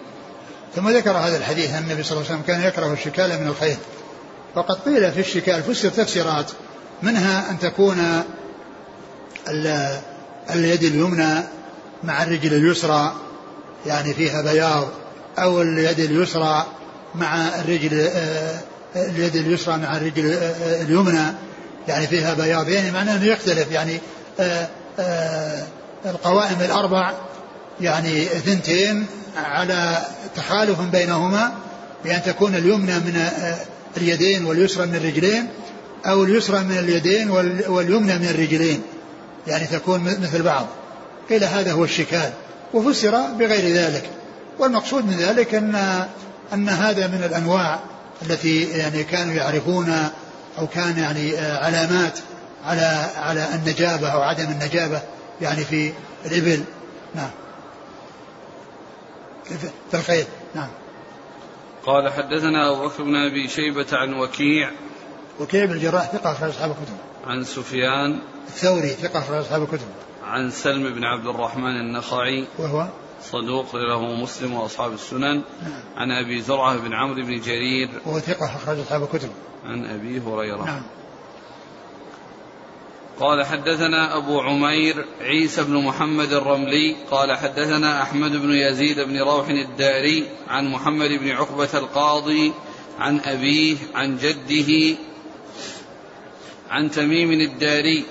ثم ذكر هذا الحديث أن النبي صلى الله عليه وسلم كان يكره الشكال من الخيل. وقد قيل في الشكال فسر تفسيرات منها أن تكون اليد اليمنى مع الرجل اليسرى يعني فيها بياض أو اليد اليسرى مع الرجل آه، اليد اليسرى مع الرجل آه، اليمنى يعني فيها بياض. يعني معناه أنه يختلف يعني آه، القوائم الأربع يعني اثنتين على تخالف بينهما بأن تكون اليمنى من اليدين واليسرى من الرجلين أو اليسرى من اليدين واليمنى من الرجلين يعني تكون مثل بعض. قيل هذا هو الشكال وفسر بغير ذلك. والمقصود من ذلك أن أن هذا من الأنواع التي يعني كانوا يعرفون أو كان يعني علامات على على النجابة أو عدم النجابة يعني في الإبل. نعم. في الخيل نعم. قال حدثنا أبو بكر بن أبي شيبة عن وكيع وكيع بن الجراح ثقة أخرج أصحاب الكتب. عن سفيان الثوري ثقة أخرج أصحاب الكتب. عن سلم بن عبد الرحمن النخعي وهو؟ صدوق له مسلم وأصحاب السنن. نعم. عن أبي زرعة بن عمرو بن جرير وهو ثقة أخرج أصحاب الكتب. عن أبي هريرة. نعم. قال حدثنا أبو عمير عيسى بن محمد الرملي قال حدثنا أحمد بن يزيد بن روح الداري عن محمد بن عقبة القاضي عن أبيه عن جده عن تميم الداري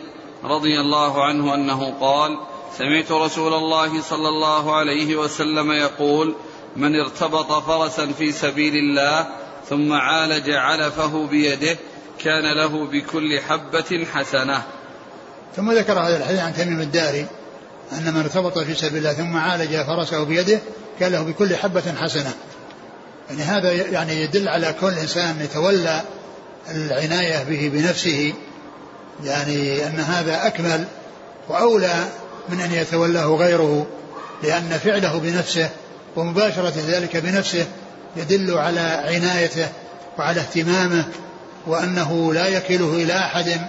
رضي الله عنه أنه قال سمعت رسول الله صلى الله عليه وسلم يقول من ارتبط فرسا في سبيل الله ثم عالج علفه بيده كان له بكل حبة حسنة ثم ذكر هذا الحديث عن تميم الداري أن من ارتبط في سبيل الله ثم عالج فرسه بيده كان له بكل حبة حسنة. يعني هذا يعني يدل على كل إنسان يتولى العناية به بنفسه. يعني أن هذا أكمل وأولى من أن يتولاه غيره لأن فعله بنفسه ومباشرة ذلك بنفسه يدل على عنايته وعلى اهتمامه وأنه لا يكله إلى أحد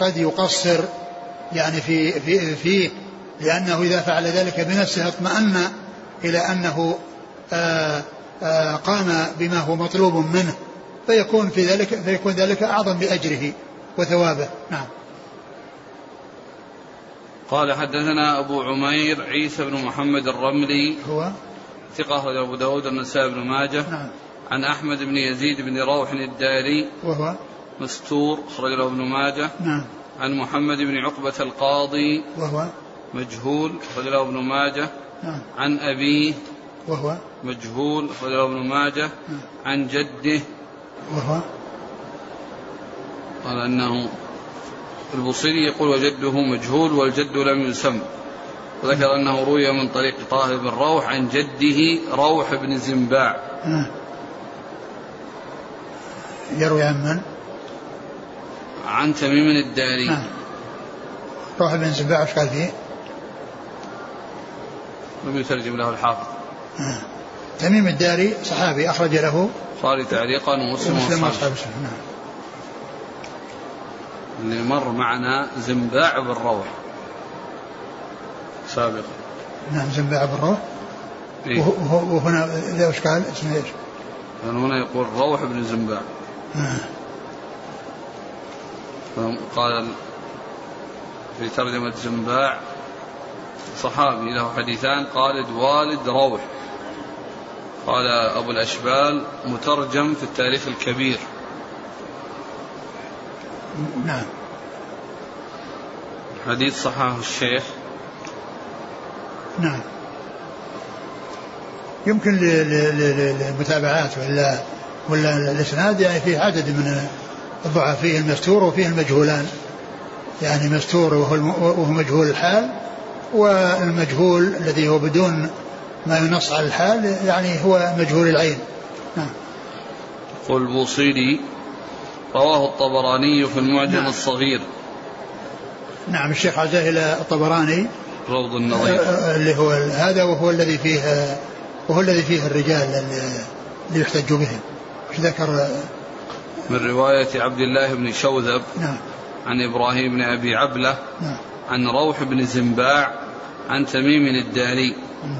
قد يقصر يعني في في فيه لأنه إذا فعل ذلك بنفسه اطمأن إلى أنه آآ آآ قام بما هو مطلوب منه فيكون في ذلك فيكون ذلك أعظم بأجره وثوابه. نعم. قال حدثنا أبو عمير عيسى بن محمد الرملي هو؟ ثقة أخرج أبو داود النسائي بن ماجه. نعم. عن أحمد بن يزيد بن روح الداري وهو؟ مستور أخرج له ابن ماجه. نعم. عن محمد بن عقبة القاضي. وهو؟ مجهول أخرج له ابن ماجه. نعم. عن أبيه. وهو؟ مجهول أخرج له ابن ماجه. نعم. عن جده. وهو؟ قال أنه البصيري يقول وجده مجهول والجد لم يسم. وذكر أنه روي من طريق طاهر بن روح عن جده روح بن زنباع. آه. يروي عن من؟ عن تميم الداري نعم روح بن زباع إيش قال فيه؟ لم يترجم له الحافظ آه. تميم الداري صحابي أخرج له البخاري تعليقا ومسلم ومسلم السنة نعم اللي مر معنا زنباع بن روح سابقا نعم زنباع بن روح إيه؟ وه- وه- وهنا ذا إيش قال؟ اسمه إيش؟ هنا يقول روح بن زنباع آه. قال في ترجمة زنباع صحابي له حديثان خالد والد روح. قال أبو الأشبال مترجم في التاريخ الكبير. نعم. حديث صححه الشيخ. نعم. يمكن للمتابعات ولا ولا الاسناد يعني فيه عدد من الضعف فيه المستور وفيه المجهولان. يعني مستور وهو مجهول الحال والمجهول الذي هو بدون ما ينص على الحال يعني هو مجهول العين. نعم. قل البوصيري رواه الطبراني في المعجم نعم. الصغير. نعم الشيخ عزاه إلى الطبراني. روض النظير. آه، اللي هو هذا وهو الذي فيه وهو الذي فيه الرجال اللي يحتج بهم ذكر من رواية عبد الله بن شوذب نعم. عن إبراهيم بن أبي عبلة نعم. عن روح بن زنباع عن تميم الداري. مم.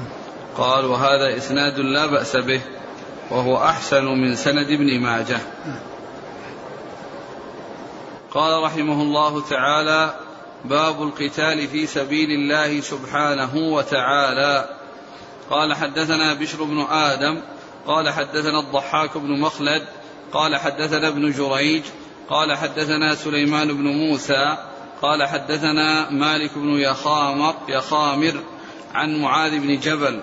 قال وهذا إسناد لا بأس به وهو أحسن من سند ابن ماجه. قال رحمه الله تعالى باب القتال في سبيل الله سبحانه وتعالى. قال حدثنا بشر بن آدم قال حدثنا الضحاك بن مخلد قال حدثنا ابن جريج قال حدثنا سليمان بن موسى قال حدثنا مالك بن يخامر يخامر عن معاذ بن جبل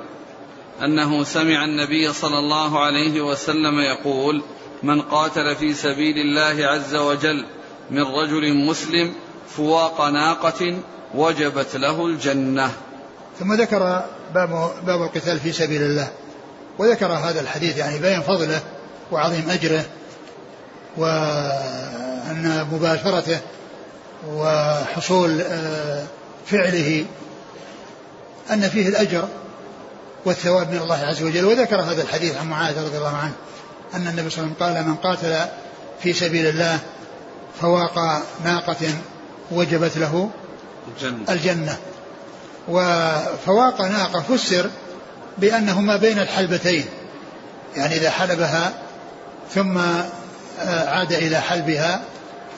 أنه سمع النبي صلى الله عليه وسلم يقول من قاتل في سبيل الله عز وجل من رجل مسلم فواق ناقة وجبت له الجنة. ثم ذكر باب باب القتال في سبيل الله وذكر هذا الحديث يعني بيان فضله وعظيم أجره وأن مباشرته وحصول آه، فعله أن فيه الأجر والثواب من الله عز وجل. وذكر هذا الحديث عن معاذ رضي الله عنه أن النبي صلى الله عليه وسلم قال من قاتل في سبيل الله فواق ناقة وجبت له الجنة. الجنة. وفواق ناقة فسر بأنه ما بين الحلبتين يعني إذا حلبها ثم آه، عاد إلى حلبها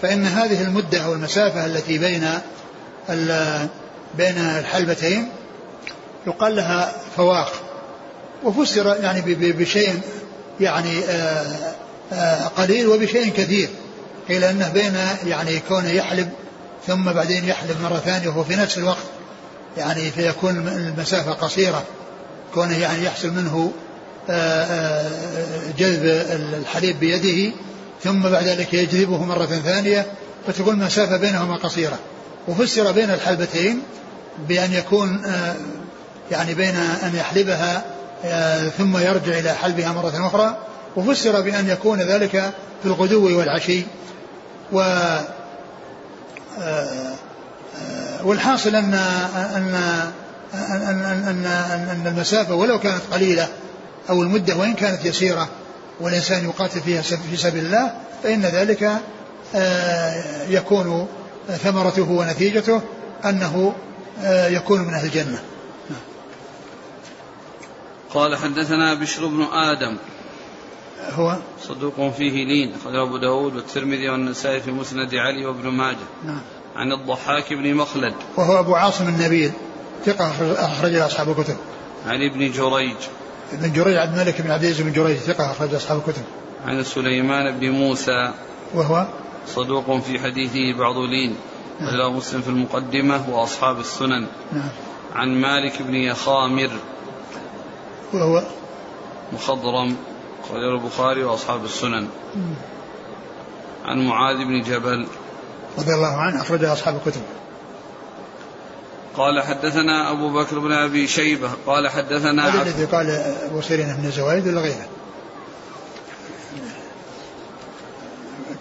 فإن هذه المدة أو المسافة التي بين بين الحلبتين يقال لها فواق وفسر يعني بشيء يعني آه، آه، قليل وبشيء كثير. قيل إنه بين يعني كونه يحلب ثم بعدين يحلب مرة ثانية وهو في نفس الوقت يعني فيكون المسافة قصيرة كونه يعني يحصل منه جذب الحليب بيده ثم بعد ذلك يجذبه مرة ثانية فتكون المسافة بينهما قصيرة. وفسر بين الحلبتين بأن يكون آه، يعني بين أن يحلبها آه، ثم يرجع إلى حلبها مرة أخرى. وفسر بأن يكون ذلك في الغدو والعشي. و آه، والحاصل أن أن أن أن أن, أن المسافة ولو كانت قليلة أو المدة وإن كانت يسيرة والإنسان يقاتل فيها في سبيل الله فإن ذلك آه، يكون ثمرته ونتيجته أنه آه، يكون من أهل الجنة. قال حدثنا بشر بن آدم. هو؟ صدوق فيه لين أخرجه أبو داود والترمذي والنسائي في مسند علي وابن ماجه. نعم. عن الضحاك بن مخلد. وهو أبو عاصم النبيل ثقة أخرج أصحاب الكتب. عن ابن جريج. ابن جريج عبد الملك بن عبد العزيز بن جريج ثقة أخرج أصحاب الكتب. عن سليمان بن موسى. وهو؟ صدوق في حديثه بعض لين. أخرجه مسلم في المقدمة وأصحاب السنن. نعم. عن مالك بن يخامر. وهو؟ مخضرم. أخرجه البخاري وأصحاب السنن. عن معاذ بن جبل. رضي الله عنه أخرج أصحاب الكتب. قال حدثنا أبو بكر بن أبي شيبة. قال حدثنا هذا عبد الذي قال أبو سيرين بن زوايد ولا غيره؟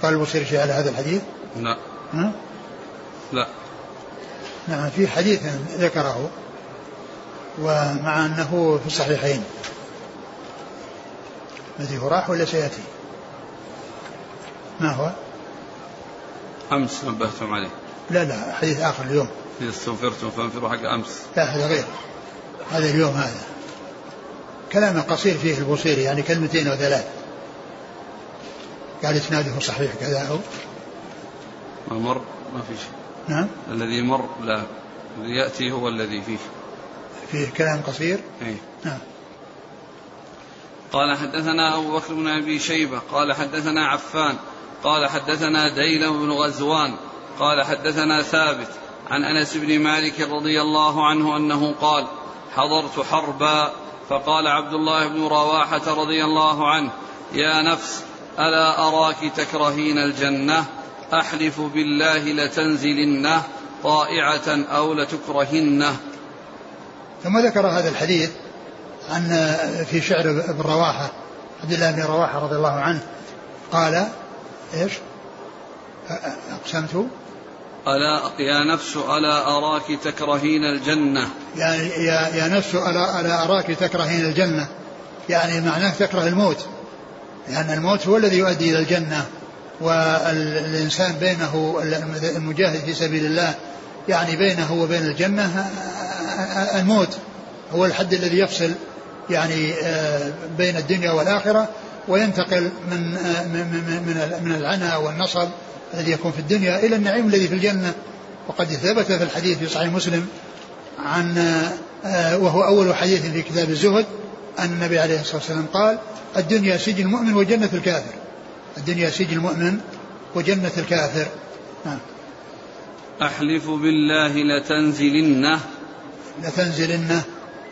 قال أبو سيرين شيء على هذا الحديث؟ لا. ها؟ لا. نعم في حديث ذكره ومع أنه في الصحيحين. الذي هو راح ولا سيأتي؟ ما هو؟ أمس نبهتم عليه. لا لا حديث آخر اليوم. إذا استغفرتم فانفروا حق أمس لا هذا غير. هذا اليوم هذا. كلام قصير فيه البوصيري يعني كلمتين وثلاث قال إسناده صحيح كذا أو؟ ما مر ما في شيء. نعم. الذي مر لا. الذي يأتي هو الذي فيه. فيه كلام قصير؟ أي. نعم. قال حدثنا أبو بكر بن أبي شيبة قال حدثنا عفان قال حدثنا ديلم بن غزوان قال حدثنا ثابت عن أنس بن مالك رضي الله عنه أنه قال حضرت حربا فقال عبد الله بن رواحة رضي الله عنه يا نفس ألا أراك تكرهين الجنة؟ أحلف بالله لتنزلنه طائعة أو لتكرهنه ثم ذكر هذا الحديث عن في شعر ابن رواحة عبد الله بن رواحة رضي الله عنه قال إيش؟ أقسمت ألا يا نفس ألا أراك تكرهين الجنة. يا يا نفس ألا ألا أراك تكرهين الجنة. يعني معناه تكره الموت. لأن الموت هو الذي يؤدي إلى الجنة. والإنسان بينه المجاهد في سبيل الله يعني بينه وبين الجنة الموت. هو الحد الذي يفصل يعني بين الدنيا والآخرة وينتقل من من من من العنى والنصب الذي يكون في الدنيا إلى النعيم الذي في الجنة. وقد ثبت في الحديث في صحيح مسلم عن وهو أول حديث في كتاب الزهد أن النبي عليه الصلاة والسلام قال الدنيا سجن المؤمن وجنة الكافر. الدنيا سجن المؤمن وجنة الكافر. نعم. أحلف بالله لتنزلنه. لتنزلنه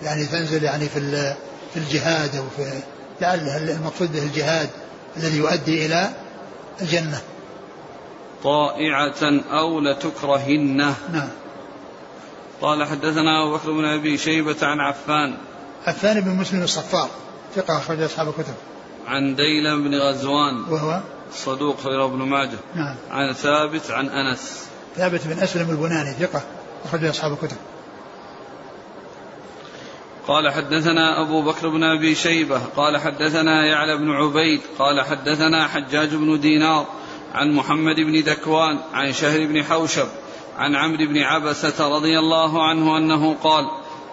يعني تنزل يعني في في الجهاد أو في لعل المقصود به الجهاد الذي يؤدي إلى الجنة. طائعة أو لتكرهنه. نعم. قال حدثنا أبو بكر بن أبي شيبة عن عفان. عفان بن مسلم الصفار. ثقة أخرج أصحاب الكتب. عن ديلم بن غزوان. وهو؟ صدوق خير ابن ماجه. نعم. عن ثابت عن أنس. ثابت بن أسلم البناني ثقة أخرج أصحاب الكتب. قال حدثنا أبو بكر بن أبي شيبة. قال حدثنا يعلى بن عبيد. قال حدثنا حجاج بن دينار. عن محمد بن ذكوان عن شهر بن حوشب عن عمرو بن عبسة رضي الله عنه أنه قال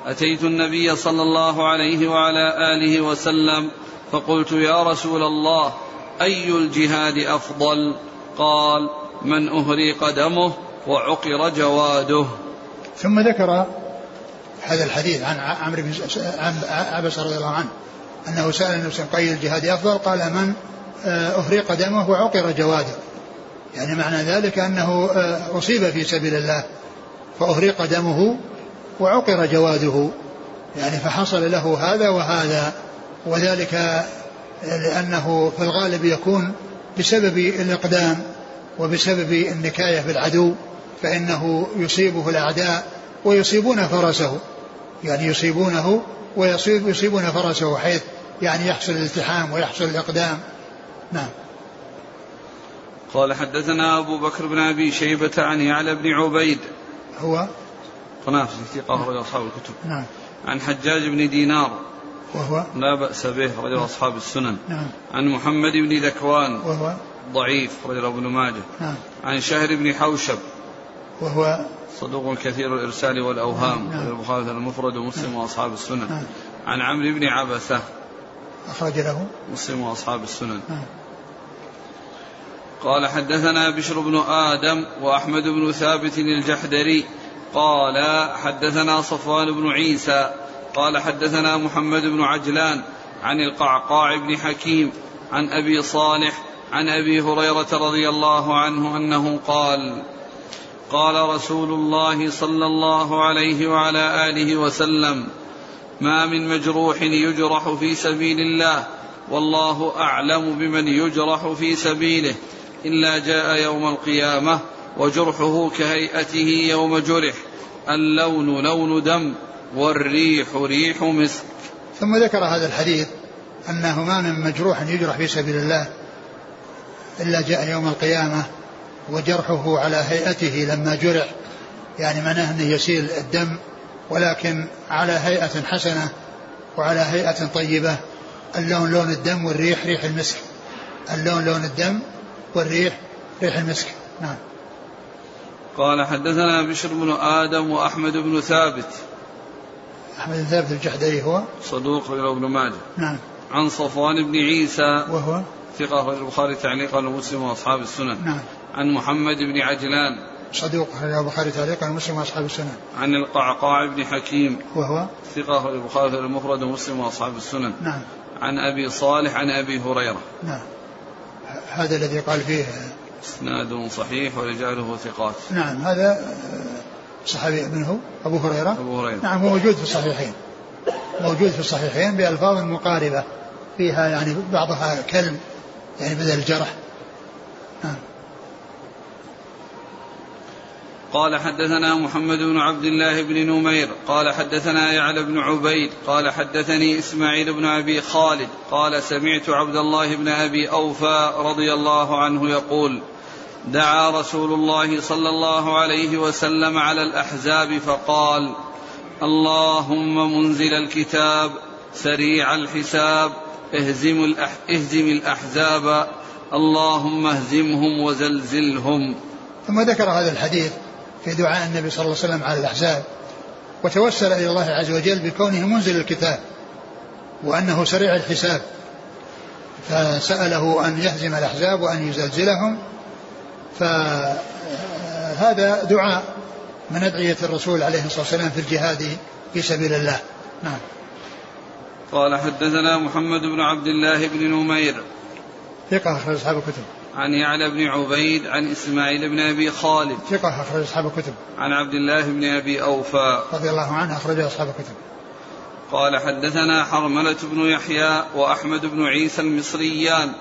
أتيت النبي صلى الله عليه وعلى آله وسلم فقلت يا رسول الله أي الجهاد أفضل؟ قال من أهري قدمه وعقر جواده. ثم ذكر هذا الحديث عن عمرو بن عبس رضي الله عنه أنه سأل النبي صلى الله عليه وسلم الجهاد أفضل؟ قال من اهري قدمه وعقر جواده. يعني معنى ذلك أنه أصيب في سبيل الله فاهرق دمه وعقر جواده يعني فحصل له هذا وهذا وذلك لأنه في الغالب يكون بسبب الإقدام وبسبب النكاية بالعدو فإنه يصيبه الأعداء ويصيبون فرسه يعني يصيبونه ويصيب يصيبون فرسه حيث يعني يحصل الالتحام ويحصل الإقدام. نعم. قال حدثنا أبو بكر بن أبي شيبة عن يعلى بن عبيد. هو؟ قنافس ثقة أخرج أصحاب الكتب. نعم. عن حجاج بن دينار. وهو؟ لا بأس به رجل أصحاب السنن. نعم. عن محمد بن ذكوان. وهو؟ ضعيف رجل ابن ماجه. نعم. عن شهر بن حوشب. وهو؟ صدوق كثير الإرسال والأوهام نعم. البخاري المفرد ومسلم وأصحاب السنن. نعم. عن عمرو بن عبسة. أخرج له؟ مسلم وأصحاب السنن. نعم. قال حدثنا بشر بن آدم وأحمد بن ثابت الجحدري. قال حدثنا صفوان بن عيسى. قال حدثنا محمد بن عجلان عن القعقاع بن حكيم عن أبي صالح عن أبي هريرة رضي الله عنه أنه قال قال رسول الله صلى الله عليه وعلى آله وسلم ما من مجروح يجرح في سبيل الله والله أعلم بمن يجرح في سبيله إلا جاء يوم القيامة وجرحه كهيئته يوم جرح. اللون لون دم والريح ريح مسك. ثم ذكر هذا الحديث أنه ما من مجروح يجرح في سبيل الله إلا جاء يوم القيامة وجرحه على هيئته لما جرح. يعني معناه أنه يسيل الدم ولكن على هيئة حسنة وعلى هيئة طيبة. اللون لون الدم والريح ريح المسك. اللون لون الدم والريح ريح المسك. نعم. قال حدثنا بشر بن آدم وأحمد بن ثابت. أحمد بن ثابت الجحدري هو؟ صدوق إلى ابن ماجه. نعم. عن صفوان بن عيسى. وهو؟ ثقة البخاري تعليقا ومسلم وأصحاب السنن. نعم. عن محمد بن عجلان. صدوق أخرجه البخاري تعليقا ومسلم وأصحاب السنن. عن القعقاع بن حكيم. وهو؟ ثقة البخاري المفرد ومسلم وأصحاب السنن. نعم. عن أبي صالح عن أبي هريرة. نعم. هذا الذي قال فيه. إسناد صحيح ورجاله ثقات. نعم هذا صحابي ابنه أبو هريرة. أبو هريرة. نعم هو موجود في الصحيحين. موجود في الصحيحين بألفاظ مقاربة. فيها يعني بعضها كلم يعني بدل الجرح. قال حدثنا محمد بن عبد الله بن نمير قال حدثنا يعلى بن عبيد قال حدثني إسماعيل بن أبي خالد قال سمعت عبد الله بن أبي أوفى رضي الله عنه يقول دعا رسول الله صلى الله عليه وسلم على الأحزاب فقال اللهم منزل الكتاب سريع الحساب اهزم, الأح اهزم الأحزاب اللهم اهزمهم وزلزلهم. ثم ذكر هذا الحديث في دعاء النبي صلى الله عليه وسلم على الأحزاب وتوسل إلى الله عز وجل بكونه منزل الكتاب وأنه سريع الحساب. فسأله أن يهزم الأحزاب وأن يزلزلهم. فهذا دعاء من أدعية الرسول عليه الصلاة والسلام في الجهاد في سبيل الله. نعم. قال حدثنا محمد بن عبد الله بن نمير. ثقة أخرج أصحاب الكتب. عن يعلى بن عبيد عن إسماعيل بن أبي خالد. ثقة أخرج أصحاب الكتب. عن عبد الله بن أبي أوفى. رضي الله عنه أخرج أصحاب الكتب. قال حدثنا حرملة بن يحيى وأحمد بن عيسى المصريان.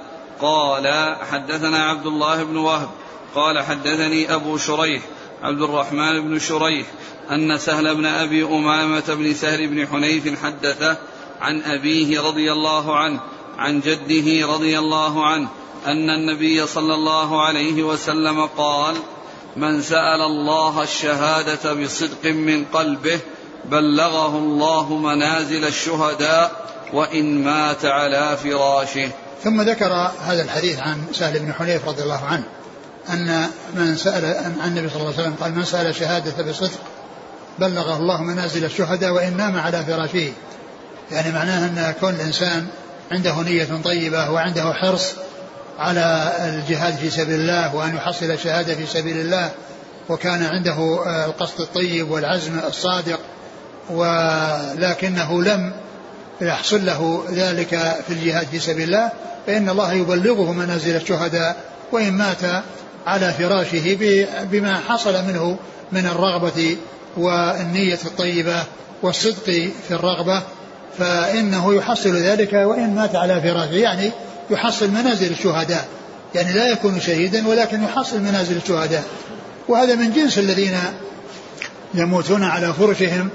قال حدثنا عبد الله بن وهب. قال حدثني أبو شريح عبد الرحمن بن شريح أن سهل بن أبي أمامة بن سهل بن حنيف حدثه عن أبيه رضي الله عنه عن جده رضي الله عنه أن النبي صلى الله عليه وسلم قال من سأل الله الشهادة بصدق من قلبه بلغه الله منازل الشهداء وإن مات على فراشه. ثم ذكر هذا الحديث عن سهل بن حنيف رضي الله عنه أن من سأل عن النبي صلى الله عليه وسلم قال من سأل شهادة بصدق بلغه الله منازل الشهداء وإن نام على فراشه. يعني معناه أن كون الإنسان عنده نية طيبة وعنده حرص على الجهاد في سبيل الله وأن يحصل الشهادة في سبيل الله وكان عنده آه، القصد الطيب والعزم الصادق ولكنه لم يحصل له ذلك في الجهاد في سبيل الله فإن الله يبلغه منازل الشهداء وإن مات على فراشه بما حصل منه من الرغبة والنية الطيبة والصدق في الرغبة فإنه يحصل ذلك وإن مات على فراشه. يعني يحصل منازل الشهداء. يعني لا يكون شهيدا ولكن يحصل منازل الشهداء. وهذا من جنس الذين يموتون على فرشهم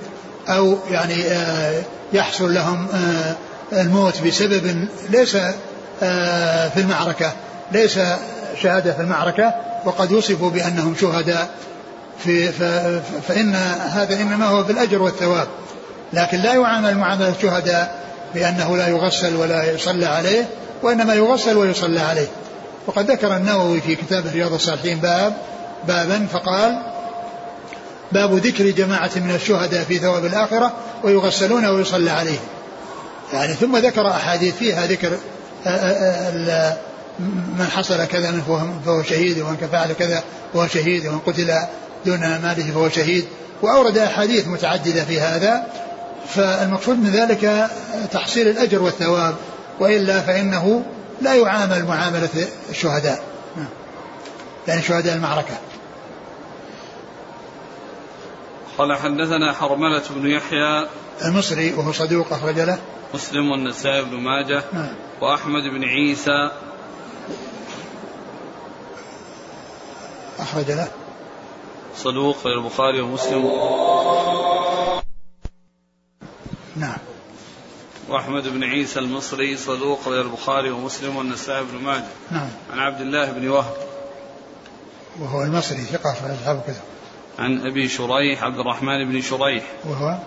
أو يعني آه، يحصل لهم آه، الموت بسبب ليس آه، في المعركة ليس شهادة في المعركة وقد وصفوا بأنهم شهداء. في فإن هذا إنما هو بالأجر والثواب. لكن لا يعامل معاملة الشهداء بأنه لا يغسل ولا يصلى عليه. وإنما يغسل ويصلى عليه. وقد ذكر النووي في كتاب رياض الصالحين باب بابا فقال باب ذكر جماعة من الشهداء في ثواب الآخرة ويغسلون ويصلى عليهم يعني ثم ذكر أحاديث فيها ذكر آه، آه، آه، من حصل كذا منه فهو شهيد ومن فعل كذا فهو شهيد ومن قتل دون ماله فهو شهيد. وأورد أحاديث متعددة في هذا. فالمقصود من ذلك تحصيل الأجر والثواب. وإلا فإنه لا يعامل معاملة الشهداء. يعني شهداء المعركة. قال حدثنا حرملة بن يحيى. المصري وهو صدوق أخرج له. مسلم والنسائي بن ماجه. نعم. وأحمد بن عيسى. أخرج له. صدوق البخاري ومسلم. نعم. وأحمد بن عيسى المصري صدوق غير البخاري ومسلم والنسائي بن ماجه. نعم. عن عبد الله بن وهب. وهو المصري ثقة في أصحاب كذا عن أبي شريح عبد الرحمن بن شريح. وهو؟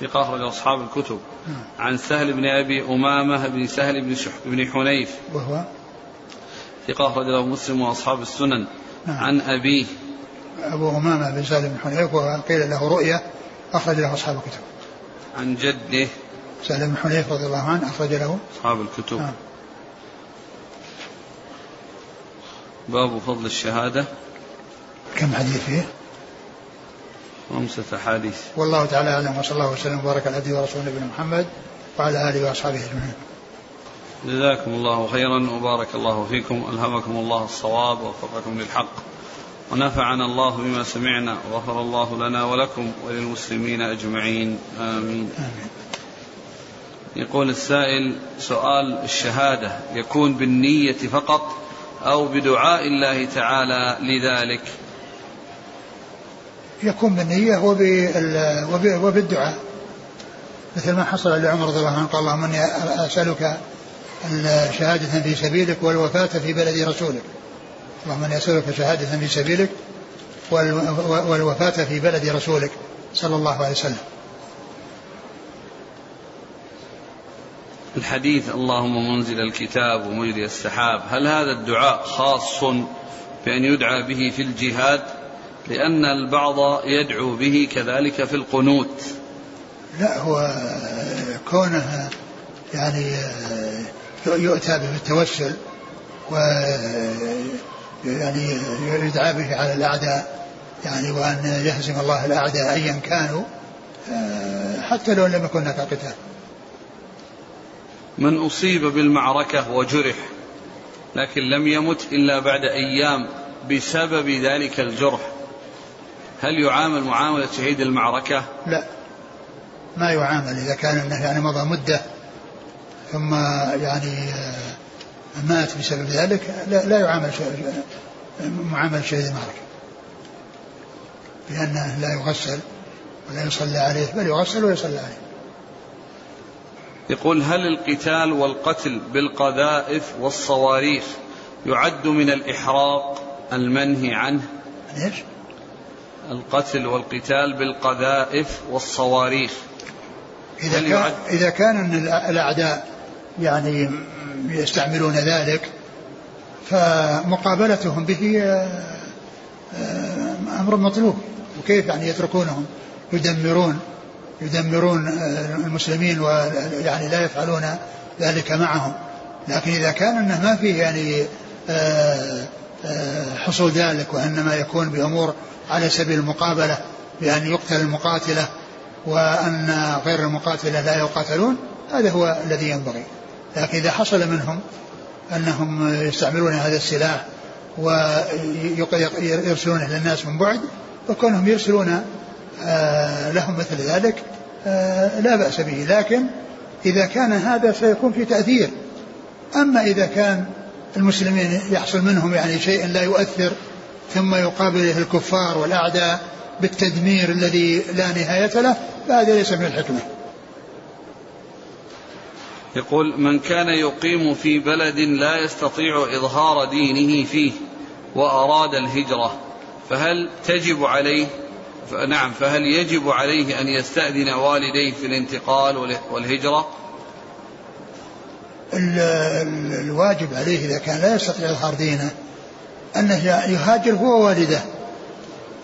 ثقة أخرج أصحاب الكتب. نعم. عن سهل بن أبي أمامة بن سهل بن, شح بن حنيف. وهو؟ ثقة أخرج له مسلم وأصحاب السنن. نعم. عن أبيه. أبو أمامة بن سهل بن حنيف وقيل له رؤية أخرج له أصحاب الكتب. عن جده. سهل بن حنيف رضي الله عنه أخرج له. أصحاب الكتب. نعم. باب فضل الشهادة. كم حديث فيه؟ خمسة أحاديث. والله تعالى أعلم وصلى الله وسلم وبارك على عبده ورسوله نبينا محمد وعلى آله وأصحابه أجمعين. جزاكم الله خيرا وبارك الله فيكم ألهمكم الله الصواب ووفقكم للحق. ونفعنا الله بما سمعنا وغفر الله لنا ولكم وللمسلمين أجمعين. آمين, آمين. يقول السائل سؤال الشهادة يكون بالنية فقط أو بدعاء الله تعالى لذلك؟ يكون بالنية وبالدعاء. مثل ما حصل لعمر رضي الله عنه قال اللهم إني أسألك شهادة في سبيلك والوفاة في بلد رسولك. اللهم إني أسألك شهادة في سبيلك والوفاة في بلد رسولك. صلى الله عليه وسلم. الحديث اللهم منزل الكتاب ومجري السحاب. هل هذا الدعاء خاص بأن يدعى به في الجهاد؟ لأن البعض يدعو به كذلك في القنوت. لا هو كونه يعني يؤتى به التوسل و يعني يدعى به على الأعداء يعني وأن يهزم الله الأعداء أيا كانوا حتى لو لم يكن هناك قتال. من أصيب بالمعركة وجرح لكن لم يمت إلا بعد أيام بسبب ذلك الجرح هل يعامل معاملة شهيد المعركة؟ لا ما يعامل إذا كان أنه يعني مضى مدة ثم يعني آه، مات بسبب ذلك لا, لا يعامل معاملة شهيد المعركة لأنه لا يغسل ولا يصلى عليه بل يغسل ويصلى عليه يقول هل القتال والقتل بالقذائف والصواريخ يعد من الإحراق المنهي عنه؟ ليش؟ القتل والقتال بالقذائف والصواريخ. إذا كان, إذا كان الأعداء يعني يستعملون ذلك فمقابلتهم به آه، آه، أمر مطلوب. وكيف يعني يتركونهم؟ يدمرون. يدمرون آه، المسلمين ويعني لا يفعلون ذلك معهم. لكن إذا كان أنه ما فيه يعني حصول ذلك وإنما يكون بأمور على سبيل المقابلة بأن يقتل المقاتلة وأن غير المقاتلة لا يقاتلون هذا هو الذي ينبغي. لكن إذا حصل منهم أنهم يستعملون هذا السلاح ويرسلونه للناس من بعد وكونهم يرسلون آه، لهم مثل ذلك آه، لا بأس به. لكن إذا كان هذا سيكون في تأثير. أما إذا كان المسلمين يحصل منهم يعني شيء لا يؤثر ثم يقابله الكفار والأعداء بالتدمير الذي لا نهاية له فهذا ليس من الحكمة. يقول من كان يقيم في بلد لا يستطيع إظهار دينه فيه وأراد الهجرة فهل تجب عليه نعم فهل يجب عليه أن يستأذن والديه في الانتقال والهجرة؟ الواجب عليه إذا كان لا يستطيع إظهار دينه أنه يهاجر هو ووالده.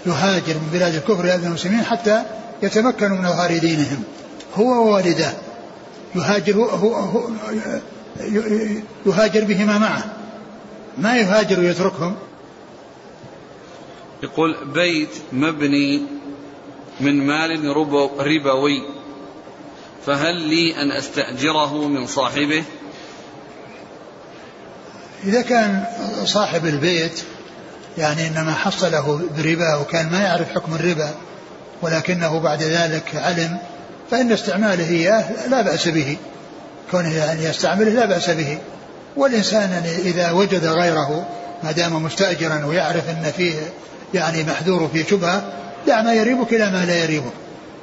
يهاجر من بلاد الكفر إلى المسلمين حتى يتمكنوا من إظهار دينهم هو ووالداه يهاجر هو, هو, هو يهاجر بهما معه. ما يهاجر ويتركهم. يقول بيت مبني من مال ربوي. فهل لي أن أستأجره من صاحبه؟ إذا كان صاحب البيت يعني إنما حصله بربا وكان ما يعرف حكم الربا ولكنه بعد ذلك علم فإن استعماله إياه لا بأس به. كونه يعني يستعمله لا بأس به. والإنسان يعني إذا وجد غيره ما دام مستأجرا ويعرف أن فيه يعني محذور في شبهة دع ما يريبك إلى ما لا يريبك.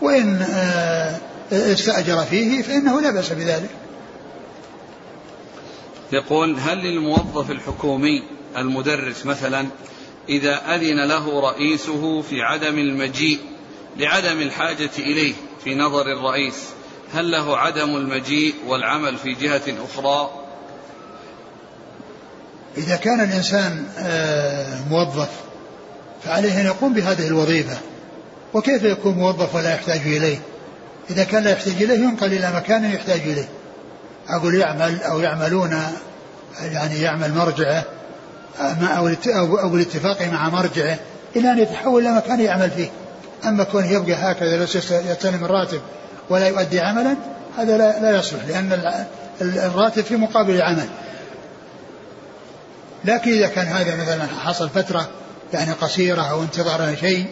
وإن آه، استأجر فيه فإنه لا بأس بذلك. يقول هل للموظف الحكومي المدرس مثلا إذا أذن له رئيسه في عدم المجيء لعدم الحاجة إليه في نظر الرئيس هل له عدم المجيء والعمل في جهة أخرى؟ إذا كان الإنسان آه، موظف فعليه أن يقوم بهذه الوظيفة. وكيف يكون موظف ولا يحتاج إليه؟ إذا كان لا يحتاج إليه ينقل إلى مكان يحتاج إليه. أقول يعمل أو يعملون يعني يعمل مرجعه أو أو بالاتفاق مع مرجعه إلى أن يتحول إلى مكان يعمل فيه. أما كونه يبقى هكذا بس يستلم الراتب ولا يؤدي عملا هذا لا, لا يصلح لأن الراتب في مقابل العمل. لكن إذا كان هذا مثلا حصل فترة يعني قصيرة أو انتظار شيء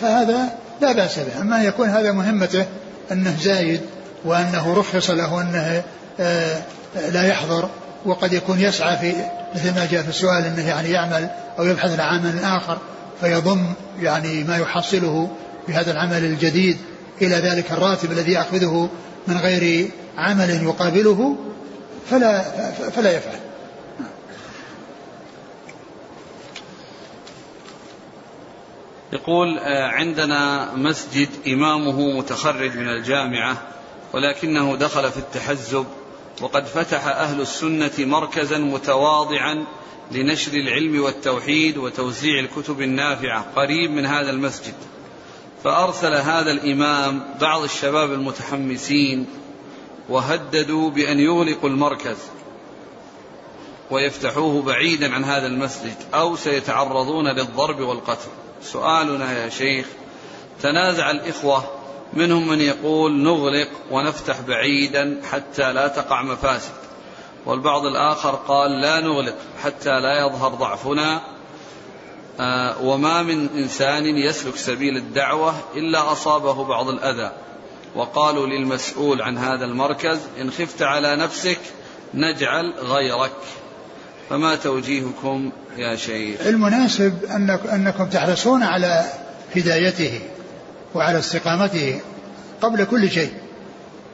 فهذا لا بأس به. أما يكون هذا مهمته أنه زايد وأنه رخص له أنه آه، لا يحضر وقد يكون يسعى في مثل ما جاء في السؤال أنه يعني يعمل أو يبحث عن عمل آخر فيضم يعني ما يحصله في هذا العمل الجديد إلى ذلك الراتب الذي يأخذه من غير عمل يقابله فلا فلا يفعل. يقول آه، عندنا مسجد إمامه متخرج من الجامعة ولكنه دخل في التحزب وقد فتح أهل السنة مركزا متواضعا لنشر العلم والتوحيد وتوزيع الكتب النافعة قريب من هذا المسجد. فأرسل هذا الإمام بعض الشباب المتحمسين وهددوا بأن يغلقوا المركز ويفتحوه بعيدا عن هذا المسجد أو سيتعرضون للضرب والقتل. سؤالنا يا شيخ. تنازع الإخوة منهم من يقول نغلق ونفتح بعيدا حتى لا تقع مفاسد. والبعض الآخر قال لا نغلق حتى لا يظهر ضعفنا. آه، وما من إنسان يسلك سبيل الدعوة إلا أصابه بعض الأذى. وقالوا للمسؤول عن هذا المركز إن خفت على نفسك نجعل غيرك. فما توجيهكم يا شيخ؟ المناسب أنك أنكم تحرصون على هدايته وعلى استقامته قبل كل شيء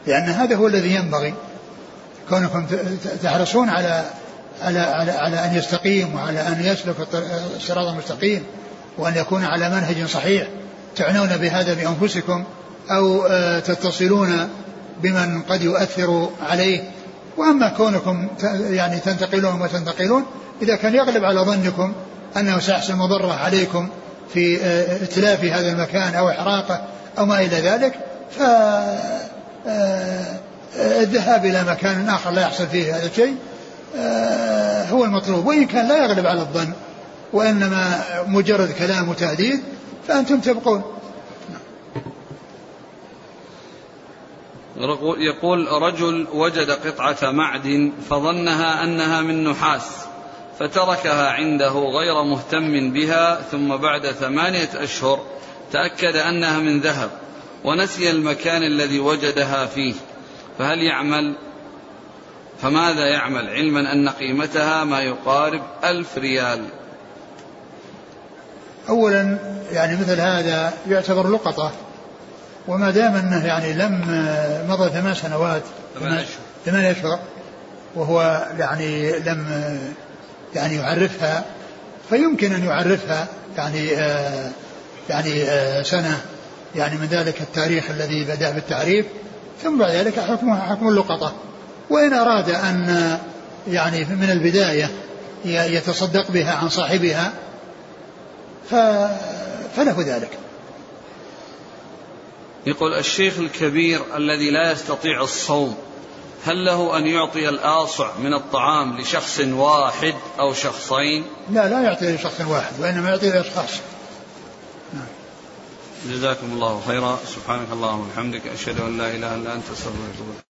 لأن هذا هو الذي ينبغي. كونكم تحرصون على على على, على أن يستقيم وعلى أن يسلك الصراط المستقيم وأن يكون على منهج صحيح تعنون بهذا بأنفسكم أو آه، تتصلون بمن قد يؤثر عليه. وأما كونكم يعني تنتقلون وتنتقلون إذا كان يغلب على ظنكم أنه سيحصل مضرة عليكم في آه، اتلاف هذا المكان أو إحراقه أو ما إلى ذلك ف آه، الذهاب إلى مكان آخر لا يحصل فيه هذا الشيء آه، هو المطلوب. وإن كان لا يغلب على الظن وإنما مجرد كلام وتهديد فأنتم تبقون. يقول رجل وجد قطعة معدن فظنها أنها من نحاس فتركها عنده غير مهتم بها ثم بعد ثمانية أشهر تأكد أنها من ذهب ونسي المكان الذي وجدها فيه. فهل يعمل؟ فماذا يعمل؟ علما أن قيمتها ما يقارب ألف ريال. أولا يعني مثل هذا يعتبر لقطة. وما دام أنه يعني لم مضى ثمان سنوات ثمان أشهر. وهو يعني لم يعني يعرفها فيمكن أن يعرفها يعني آه يعني آه سنة يعني من ذلك التاريخ الذي بدأ بالتعريف ثم بعد ذلك حكمها حكم اللقطة. وإن أراد أن يعني من البداية يتصدق بها عن صاحبها فله ذلك. يقول الشيخ الكبير الذي لا يستطيع الصوم هل له أن يعطي الآصع من الطعام لشخص واحد أو شخصين لا لا يعطي لشخص واحد وإنما يعطي لأشخاص. جزاكم الله خيرا سبحانك اللهم وبحمدك أشهد أن لا إله إلا أنت أستغفرك